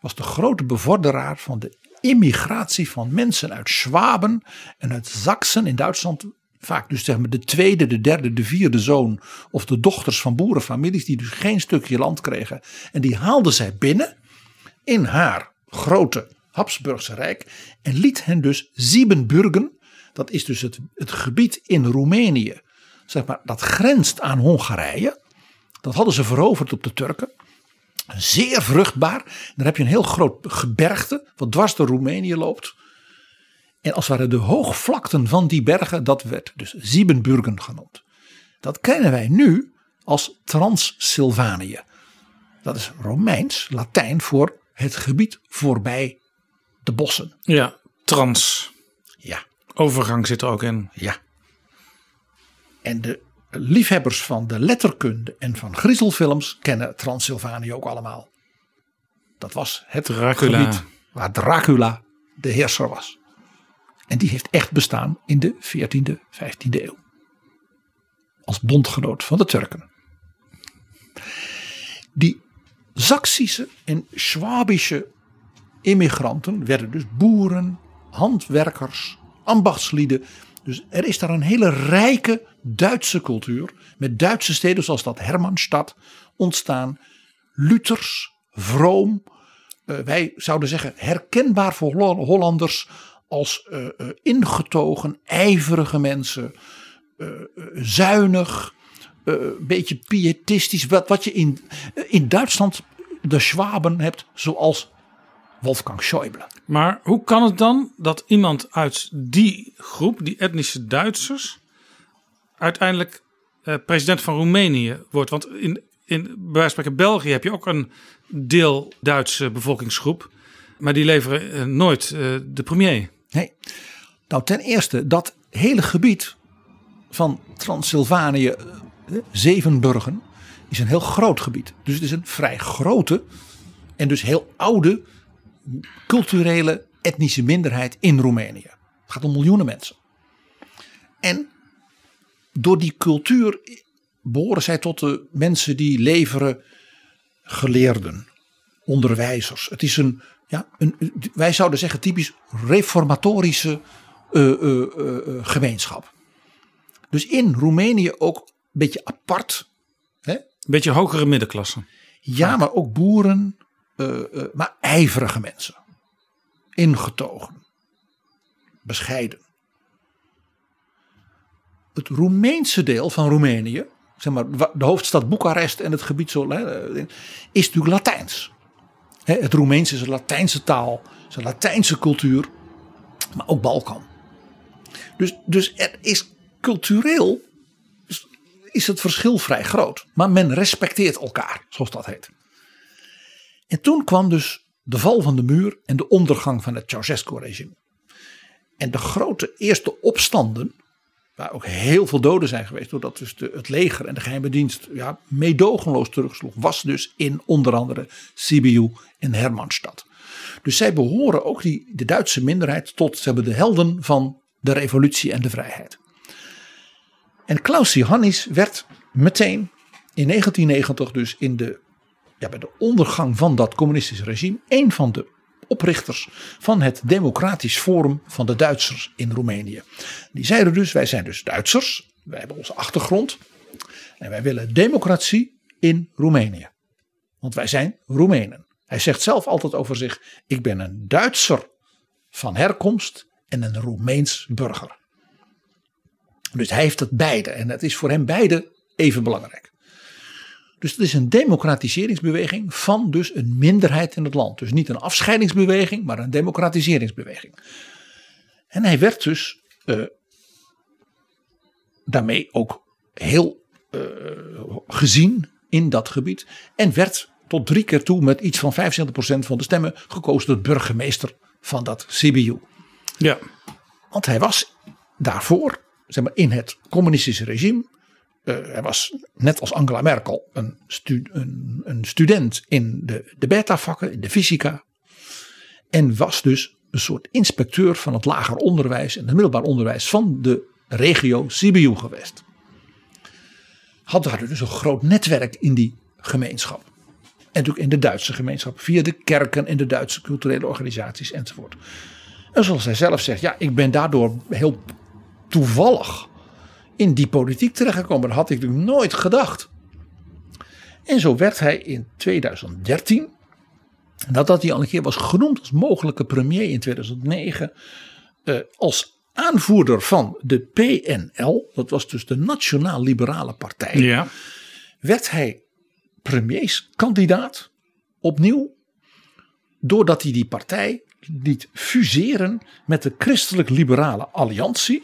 was de grote bevorderaar van de immigratie van mensen uit Schwaben en uit Sachsen in Duitsland. Vaak dus zeg maar de tweede, de derde, de vierde zoon of de dochters van boerenfamilies die dus geen stukje land kregen. En die haalde zij binnen in haar grote Habsburgse Rijk en liet hen dus Siebenburgen, dat is dus het, het gebied in Roemenië, zeg maar, dat grenst aan Hongarije. Dat hadden ze veroverd op de Turken. Zeer vruchtbaar. Dan heb je een heel groot gebergte wat dwars door Roemenië loopt. En als het ware de hoogvlakten van die bergen, dat werd dus Siebenburgen genoemd. Dat kennen wij nu als Transsylvanië. Dat is Romeins, Latijn voor het gebied voorbij de bossen. Ja, trans. Ja. Overgang zit er ook in. Ja. En de liefhebbers van de letterkunde en van griezelfilms kennen Transsylvanië ook allemaal. Dat was het Dracula. gebied waar Dracula de heerser was. En die heeft echt bestaan in de 14e, 15e eeuw. Als bondgenoot van de Turken. Die Saksische en Schwabische immigranten werden dus boeren, handwerkers, ambachtslieden. Dus er is daar een hele rijke Duitse cultuur. Met Duitse steden zoals dat Hermannstad ontstaan. Luthers, vroom. Uh, wij zouden zeggen herkenbaar voor Hollanders als uh, uh, ingetogen, ijverige mensen. zuinig, een beetje pietistisch. Wat, wat je in, in Duitsland de Schwaben hebt zoals Wolfgang Schäuble. Maar hoe kan het dan dat iemand uit die groep, die etnische Duitsers, uiteindelijk eh, president van Roemenië wordt? Want in, in bij wijze van spreken België heb je ook een deel Duitse bevolkingsgroep, maar die leveren eh, nooit eh, de premier. Nee. Nou, ten eerste, dat hele gebied van Transylvanië, Zevenburgen, is een heel groot gebied. Dus het is een vrij grote en dus heel oude culturele etnische minderheid in Roemenië. Het gaat om miljoenen mensen. En door die cultuur behoren zij tot de mensen die leveren geleerden, onderwijzers. Het is een, ja, een wij zouden zeggen typisch reformatorische uh, uh, uh, gemeenschap. Dus in Roemenië ook beetje apart. Hè? Een beetje hogere middenklasse. Ja, maar ook boeren, uh, uh, maar ijverige mensen. Ingetogen. Bescheiden. het Roemeense deel van Roemenië, zeg maar de hoofdstad Boekarest en het gebied zo, is natuurlijk Latijns. Het Roemeens is een Latijnse taal, is een Latijnse cultuur, maar ook Balkan. Dus, dus er is cultureel is het verschil vrij groot. Maar men respecteert elkaar, zoals dat heet. En toen kwam dus de val van de muur en de ondergang van het Ceausescu-regime. En de grote eerste opstanden, waar ook heel veel doden zijn geweest, doordat dus het leger en de geheime dienst ja, meedogenloos terugsloeg, was dus in onder andere Sibiu en Hermannstad. Dus zij behoren ook die, de Duitse minderheid tot, ze hebben de helden van de revolutie en de vrijheid. En Klaus Johannis werd meteen in 1990 dus in de, ja, bij de ondergang van dat communistische regime een van de oprichters van het Democratisch Forum van de Duitsers in Roemenië. Die zeiden dus, wij zijn dus Duitsers, wij hebben onze achtergrond en wij willen democratie in Roemenië. Want wij zijn Roemenen. Hij zegt zelf altijd over zich, ik ben een Duitser van herkomst en een Roemeens burger. Dus hij heeft het beide en het is voor hem beide even belangrijk. Dus het is een democratiseringsbeweging van dus een minderheid in het land. Dus niet een afscheidingsbeweging, maar een democratiseringsbeweging. En hij werd dus uh, daarmee ook heel uh, gezien in dat gebied. En werd tot drie keer toe met iets van 75% van de stemmen gekozen tot burgemeester van dat Sibiu. Ja. Want hij was daarvoor zeg maar, in het communistische regime. Hij was net als Angela Merkel een, een, een student in de, de beta-vakken, in de fysica. En was dus een soort inspecteur van het lager onderwijs en het middelbaar onderwijs van de regio Sibiu geweest. Had daar dus een groot netwerk in die gemeenschap. En natuurlijk in de Duitse gemeenschap via de kerken en de Duitse culturele organisaties enzovoort. En zoals hij zelf zegt, ja, ik ben daardoor heel toevallig in die politiek terechtgekomen. Dat had ik natuurlijk nooit gedacht. En zo werd hij in 2013, nadat hij al een keer was genoemd als mogelijke premier in 2009, eh, als aanvoerder van de PNL, dat was dus de Nationaal Liberale Partij, ja. werd hij premierskandidaat opnieuw, doordat hij die partij liet fuseren met de Christelijk Liberale Alliantie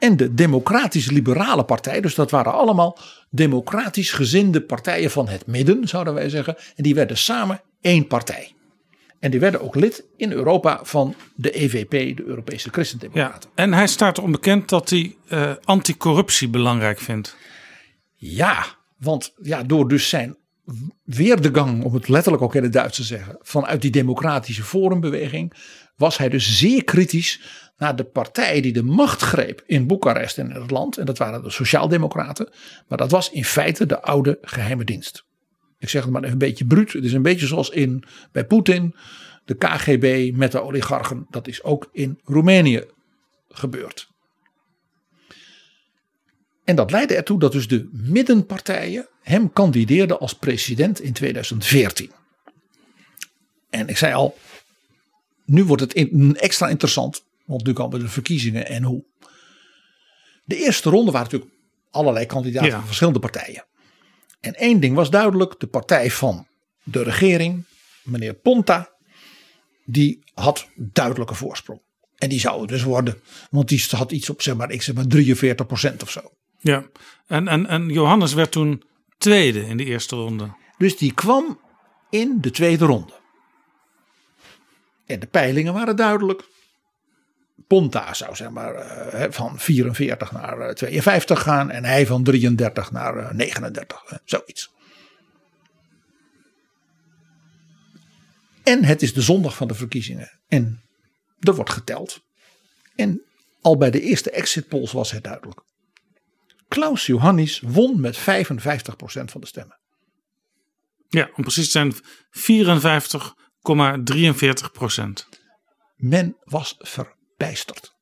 en de Democratisch Liberale Partij. Dus dat waren allemaal democratisch gezinde partijen van het midden, zouden wij zeggen. En die werden samen één partij. En die werden ook lid in Europa van de EVP, de Europese Christendemocraten. Ja, en hij staat erom bekend dat hij uh, anticorruptie belangrijk vindt. Ja, want ja, door dus zijn weerdegang, om het letterlijk ook in het Duits te zeggen, vanuit die democratische forumbeweging, was hij dus zeer kritisch naar de partij die de macht greep in Boekarest en in het land. En dat waren de Sociaaldemocraten. Maar dat was in feite de oude geheime dienst. Ik zeg het maar even een beetje bruut. Het is een beetje zoals in, bij Poetin, de KGB met de oligarchen. Dat is ook in Roemenië gebeurd. En dat leidde ertoe dat dus de middenpartijen hem kandideerden als president in 2014. En ik zei al, nu wordt het extra interessant, want nu komen de verkiezingen en hoe. De eerste ronde waren natuurlijk allerlei kandidaten van verschillende partijen. En één ding was duidelijk, de partij van de regering, meneer Ponta, die had duidelijke voorsprong. En die zou het dus worden, want die had iets op zeg maar, ik zeg maar 43 procent of zo. Ja, en, en, en Johannes werd toen tweede in de eerste ronde. Dus die kwam in de tweede ronde. En de peilingen waren duidelijk. Ponta zou zeg maar uh, van 44 naar 52 eh, gaan en hij van 33 naar uh, 39, zoiets. En het is de zondag van de verkiezingen en er wordt geteld. En al bij de eerste exit polls was het duidelijk. Klaus Johannis won met 55% van de stemmen. Ja, om precies te zijn 54,43%. Men was verbijsterd.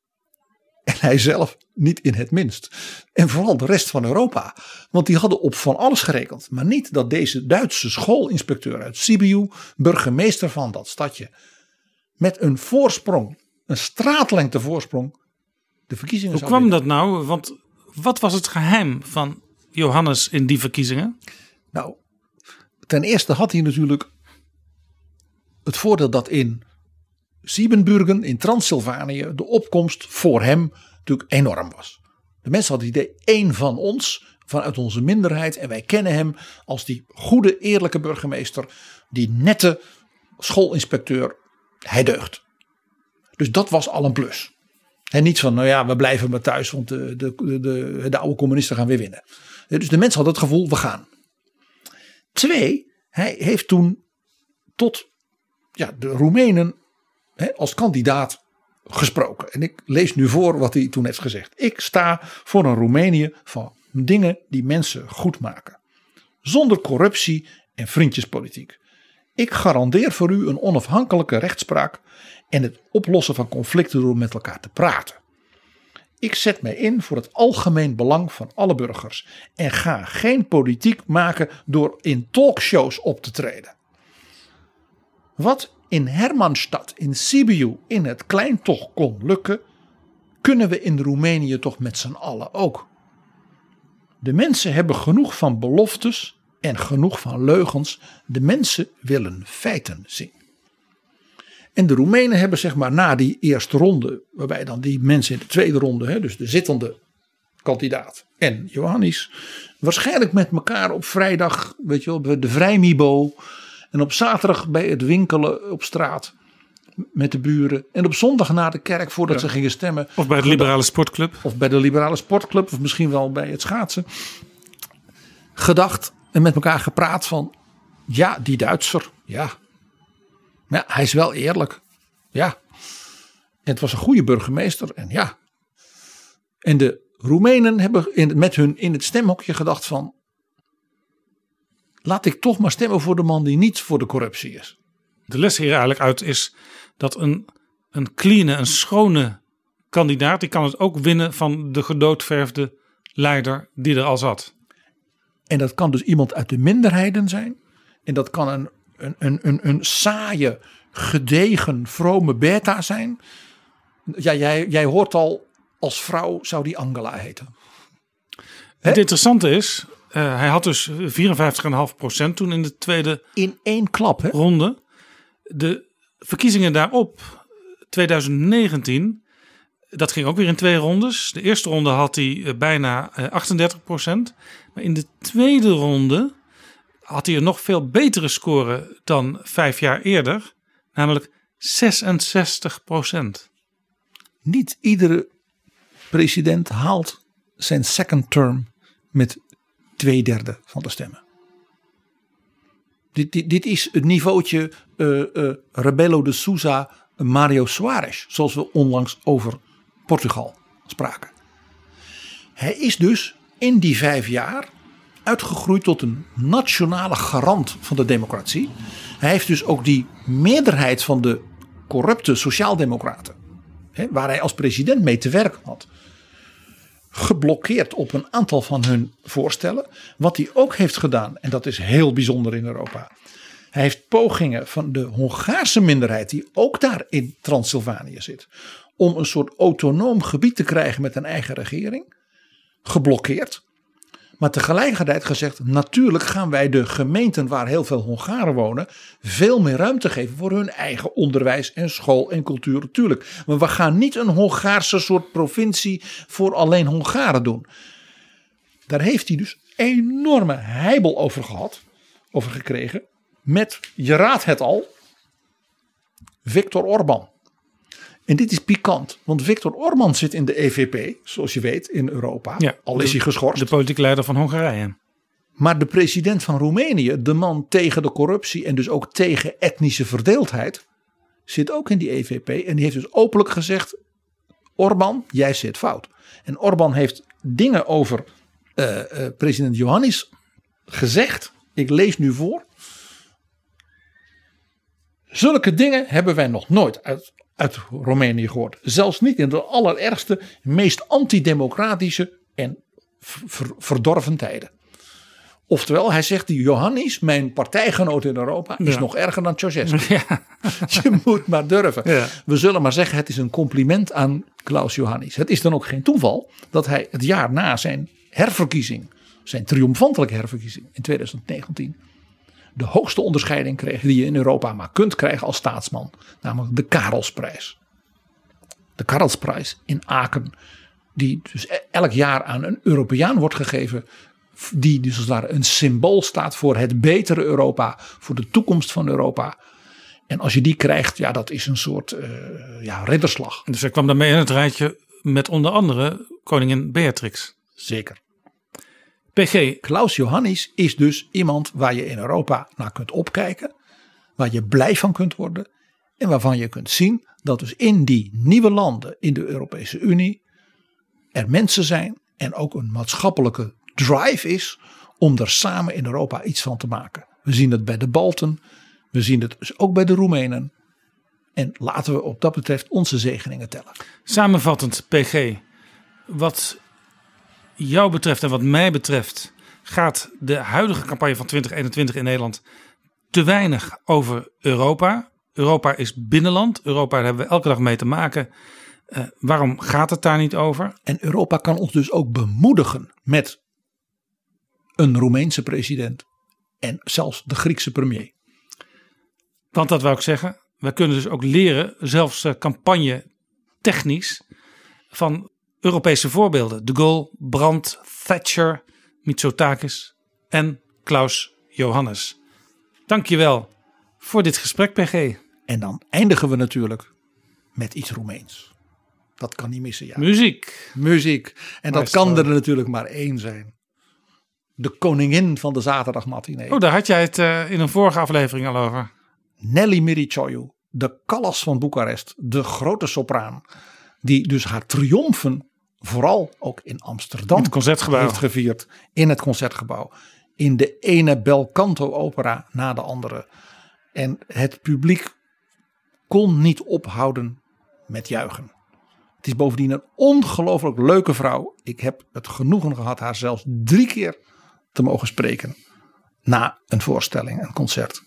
En hij zelf niet in het minst. En vooral de rest van Europa. Want die hadden op van alles gerekend. Maar niet dat deze Duitse schoolinspecteur uit Sibiu, burgemeester van dat stadje, met een voorsprong, een straatlengte voorsprong, de verkiezingen Hoe kwam dat nou? Want Wat was het geheim van Johannes in die verkiezingen? Nou, ten eerste had hij natuurlijk het voordeel dat in Siebenburgen, in Transylvanië, de opkomst voor hem natuurlijk enorm was. De mensen hadden het idee, één van ons, vanuit onze minderheid, en wij kennen hem als die goede, eerlijke burgemeester, die nette schoolinspecteur, hij deugt. Dus dat was al een plus. En niet van, nou ja, we blijven maar thuis, want de, de, de, de oude communisten gaan weer winnen. Dus de mensen hadden het gevoel, we gaan. Twee, hij heeft toen tot ja, de Roemenen hè, als kandidaat gesproken. En ik lees nu voor wat hij toen heeft gezegd. Ik sta voor een Roemenië van dingen die mensen goed maken. Zonder corruptie en vriendjespolitiek. Ik garandeer voor u een onafhankelijke rechtspraak en het oplossen van conflicten door met elkaar te praten. Ik zet mij in voor het algemeen belang van alle burgers en ga geen politiek maken door in talkshows op te treden. Wat in Hermannstad, in Sibiu, in het klein toch kon lukken, kunnen we in Roemenië toch met z'n allen ook. De mensen hebben genoeg van beloftes en genoeg van leugens. De mensen willen feiten zien. En de Roemenen hebben zeg maar na die eerste ronde, waarbij dan die mensen in de tweede ronde, dus de zittende kandidaat en Johannes, waarschijnlijk met elkaar op vrijdag, weet je wel, de vrijmibo en op zaterdag bij het winkelen op straat met de buren. En op zondag na de kerk voordat ze gingen stemmen. Of bij de Liberale Sportclub. Of bij de Liberale Sportclub. Of misschien wel bij het schaatsen. Gedacht en met elkaar gepraat van. Ja, die Duitser. Ja. Ja, hij is wel eerlijk. Ja. En het was een goede burgemeester. En ja. En de Roemenen hebben in, met hun in het stemhokje gedacht van. Laat ik toch maar stemmen voor de man die niet voor de corruptie is. De les hier eigenlijk uit is dat een, een clean, een schone kandidaat, die kan het ook winnen van de gedoodverfde leider die er al zat. En dat kan dus iemand uit de minderheden zijn. En dat kan een, een, een, een, een saaie, gedegen, vrome beta zijn. Ja, jij, jij hoort al, als vrouw zou die Angela heten. Het interessante is, uh, hij had dus 54,5% toen in de tweede in één klap, hè? ronde. De verkiezingen daarop, 2019, dat ging ook weer in twee rondes. De eerste ronde had hij uh, bijna uh, 38%. Maar in de tweede ronde had hij een nog veel betere score dan vijf jaar eerder. Namelijk 66%. Niet iedere president haalt zijn second term met twee derde van de stemmen. Dit, dit, dit is het niveautje uh, uh, Rebelo de Souza, Mario Soares, zoals we onlangs over Portugal spraken. Hij is dus in die vijf jaar uitgegroeid tot een nationale garant van de democratie. Hij heeft dus ook die meerderheid van de corrupte sociaaldemocraten, hè, waar hij als president mee te werken had, geblokkeerd op een aantal van hun voorstellen. Wat hij ook heeft gedaan, en dat is heel bijzonder in Europa. Hij heeft pogingen van de Hongaarse minderheid, die ook daar in Transylvanië zit, om een soort autonoom gebied te krijgen met een eigen regering, geblokkeerd. Maar tegelijkertijd gezegd, natuurlijk gaan wij de gemeenten waar heel veel Hongaren wonen, veel meer ruimte geven voor hun eigen onderwijs en school en cultuur. Natuurlijk. Maar we gaan niet een Hongaarse soort provincie voor alleen Hongaren doen. Daar heeft hij dus enorme heibel over gehad, over gekregen, met, je raadt het al, Viktor Orban. En dit is pikant, want Viktor Orban zit in de EVP, zoals je weet, in Europa. Ja, al is hij geschorst. De politieke leider van Hongarije. Maar de president van Roemenië, de man tegen de corruptie en dus ook tegen etnische verdeeldheid, zit ook in die EVP. En die heeft dus openlijk gezegd: Orban, jij zit fout. En Orban heeft dingen over uh, uh, president Johannes gezegd. Ik lees nu voor. Zulke dingen hebben wij nog nooit uit, uit Roemenië gehoord. Zelfs niet in de allerergste, meest antidemocratische en ver, verdorven tijden. Oftewel, hij zegt die Johannes, mijn partijgenoot in Europa, is Ja. nog erger dan Ceausescu. (laughs) Ja. (laughs) Je moet maar durven. Ja. We zullen maar zeggen, het is een compliment aan Klaus Johannes. Het is dan ook geen toeval dat hij het jaar na zijn herverkiezing, zijn triomfantelijke herverkiezing in 2019, de hoogste onderscheiding kreeg die je in Europa maar kunt krijgen als staatsman. Namelijk de Karelsprijs. De Karelsprijs in Aken. Die dus e- elk jaar aan een Europeaan wordt gegeven. Die dus als het ware een symbool staat voor het betere Europa. Voor de toekomst van Europa. En als je die krijgt, ja, dat is een soort eh, ja, ridderslag. Dus hij kwam daarmee in het rijtje met onder andere koningin Beatrix. Zeker. PG, Klaus Johannes is dus iemand waar je in Europa naar kunt opkijken. Waar je blij van kunt worden. En waarvan je kunt zien dat dus in die nieuwe landen in de Europese Unie er mensen zijn en ook een maatschappelijke drive is om er samen in Europa iets van te maken. We zien het bij de Balten, we zien het dus ook bij de Roemenen. En laten we op dat betreft onze zegeningen tellen. samenvattend PG, wat jou betreft en wat mij betreft gaat de huidige campagne van 2021 in Nederland te weinig over Europa. Europa is binnenland, Europa daar hebben we elke dag mee te maken. Eh, waarom gaat het daar niet over? En Europa kan ons dus ook bemoedigen met een Roemeense president en zelfs de Griekse premier. Want dat wou ik zeggen. We kunnen dus ook leren, zelfs eh, campagne technisch, van Europese voorbeelden. De Gaulle, Brandt, Thatcher, Mitsotakis en Klaus Johannes. Dankjewel voor dit gesprek, PG. En dan eindigen we natuurlijk met iets Roemeens. Dat kan niet missen, ja. Muziek. Muziek. En dat kan er natuurlijk maar één zijn. De koningin van de zaterdagmatinee. Oh, daar had jij het eh, in een vorige aflevering al over. Nelly Miricioiu, de Callas van Boekarest, de grote sopraan, die dus haar triomfen vooral ook in Amsterdam In het Concertgebouw. heeft gevierd, in het concertgebouw, in de ene bel canto opera na de andere. En het publiek kon niet ophouden met juichen. Het is bovendien een ongelooflijk leuke vrouw. Ik heb het genoegen gehad haar zelfs drie keer te mogen spreken na een voorstelling, een concert.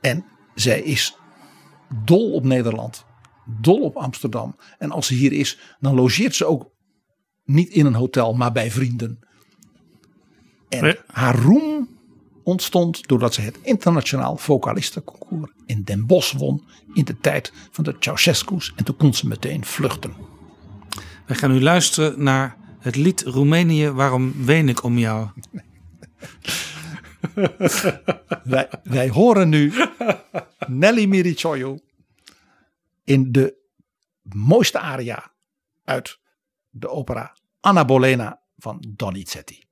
En zij is dol op Nederland, dol op Amsterdam. En als ze hier is, dan logeert ze ook niet in een hotel, maar bij vrienden. En Nee. haar roem ontstond doordat ze het internationaal vocalistenconcours in Den Bosch won in de tijd van de Ceausescu's. En toen kon ze meteen vluchten. We gaan nu luisteren naar het lied Roemenië, waarom ween ik om jou? (laughs) Wij, wij horen nu Nelly Miricioiu in de mooiste aria uit de opera Anna Bolena van Donizetti.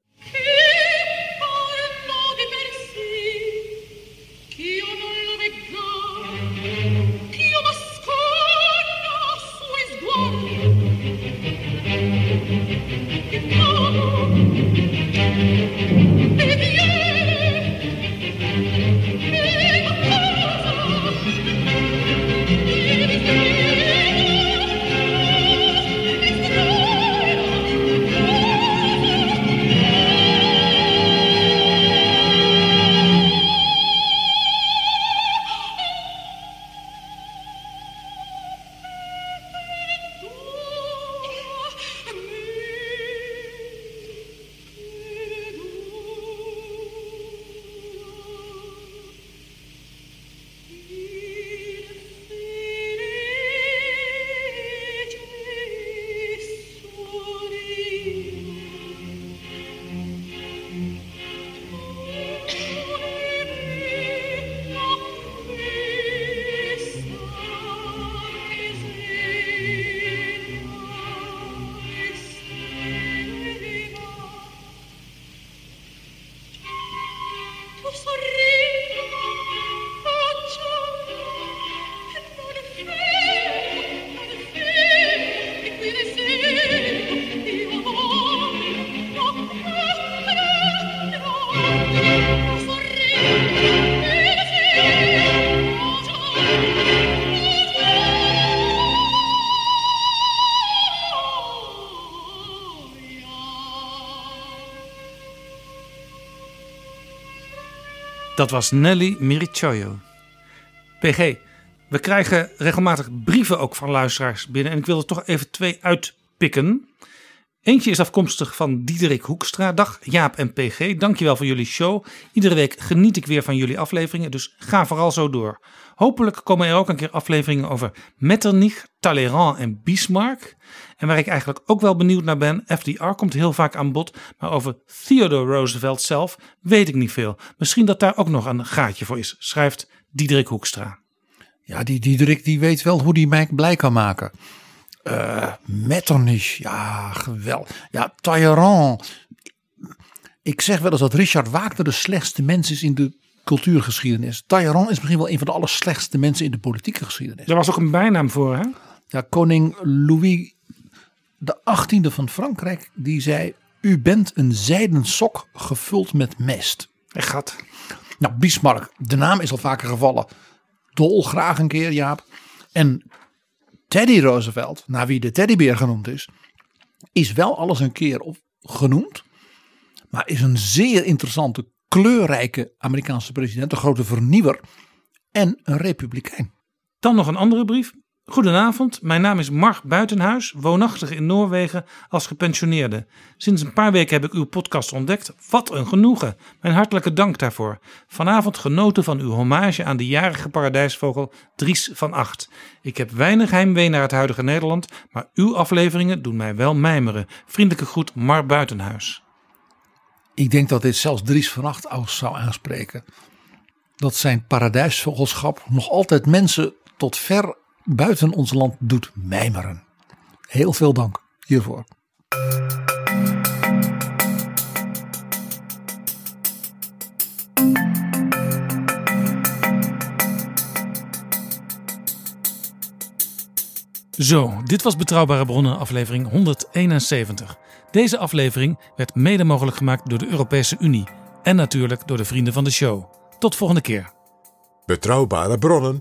Dat was Nelly Mirichoyo. PG, we krijgen regelmatig brieven ook van luisteraars binnen. En ik wil er toch even twee uitpikken. Eentje is afkomstig van Diederik Hoekstra. Dag Jaap en PG, dankjewel voor jullie show. Iedere week geniet ik weer van jullie afleveringen, dus ga vooral zo door. Hopelijk komen er ook een keer afleveringen over Metternich, Talleyrand en Bismarck. En waar ik eigenlijk ook wel benieuwd naar ben, FDR komt heel vaak aan bod, maar over Theodore Roosevelt zelf weet ik niet veel. Misschien dat daar ook nog een gaatje voor is, schrijft Diederik Hoekstra. Ja, die Diederik die weet wel hoe die mij blij kan maken. Uh, Metternich, ja, geweldig. Ja, Talleyrand. Ik zeg wel eens dat Richard Wagner de slechtste mens is in de cultuurgeschiedenis. Talleyrand is misschien wel een van de allerslechtste mensen in de politieke geschiedenis. Er was ook een bijnaam voor, hè? Ja, koning Louis de 18e van Frankrijk, die zei: U bent een zijden sok gevuld met mest. Echt gat. Nou, Bismarck, de naam is al vaker gevallen. Dol graag een keer, Jaap. En Teddy Roosevelt, naar wie de teddybeer genoemd is, is wel alles een keer op genoemd. Maar is een zeer interessante, kleurrijke Amerikaanse president, een grote vernieuwer en een republikein. Dan nog een andere brief Goedenavond, mijn naam is Mark Buitenhuis, woonachtig in Noorwegen als gepensioneerde. Sinds een paar weken heb ik uw podcast ontdekt. Wat een genoegen. Mijn hartelijke dank daarvoor. Vanavond genoten van uw hommage aan de jarige paradijsvogel Dries van Acht. Ik heb weinig heimwee naar het huidige Nederland, maar uw afleveringen doen mij wel mijmeren. Vriendelijke groet, Mark Buitenhuis. Ik denk dat dit zelfs Dries van Acht zou aanspreken. Dat zijn paradijsvogelschap nog altijd mensen tot ver buiten ons land doet mijmeren. Heel veel dank hiervoor. Zo, dit was Betrouwbare Bronnen, aflevering 171. Deze aflevering werd mede mogelijk gemaakt door de Europese Unie en natuurlijk door de vrienden van de show. Tot volgende keer. Betrouwbare Bronnen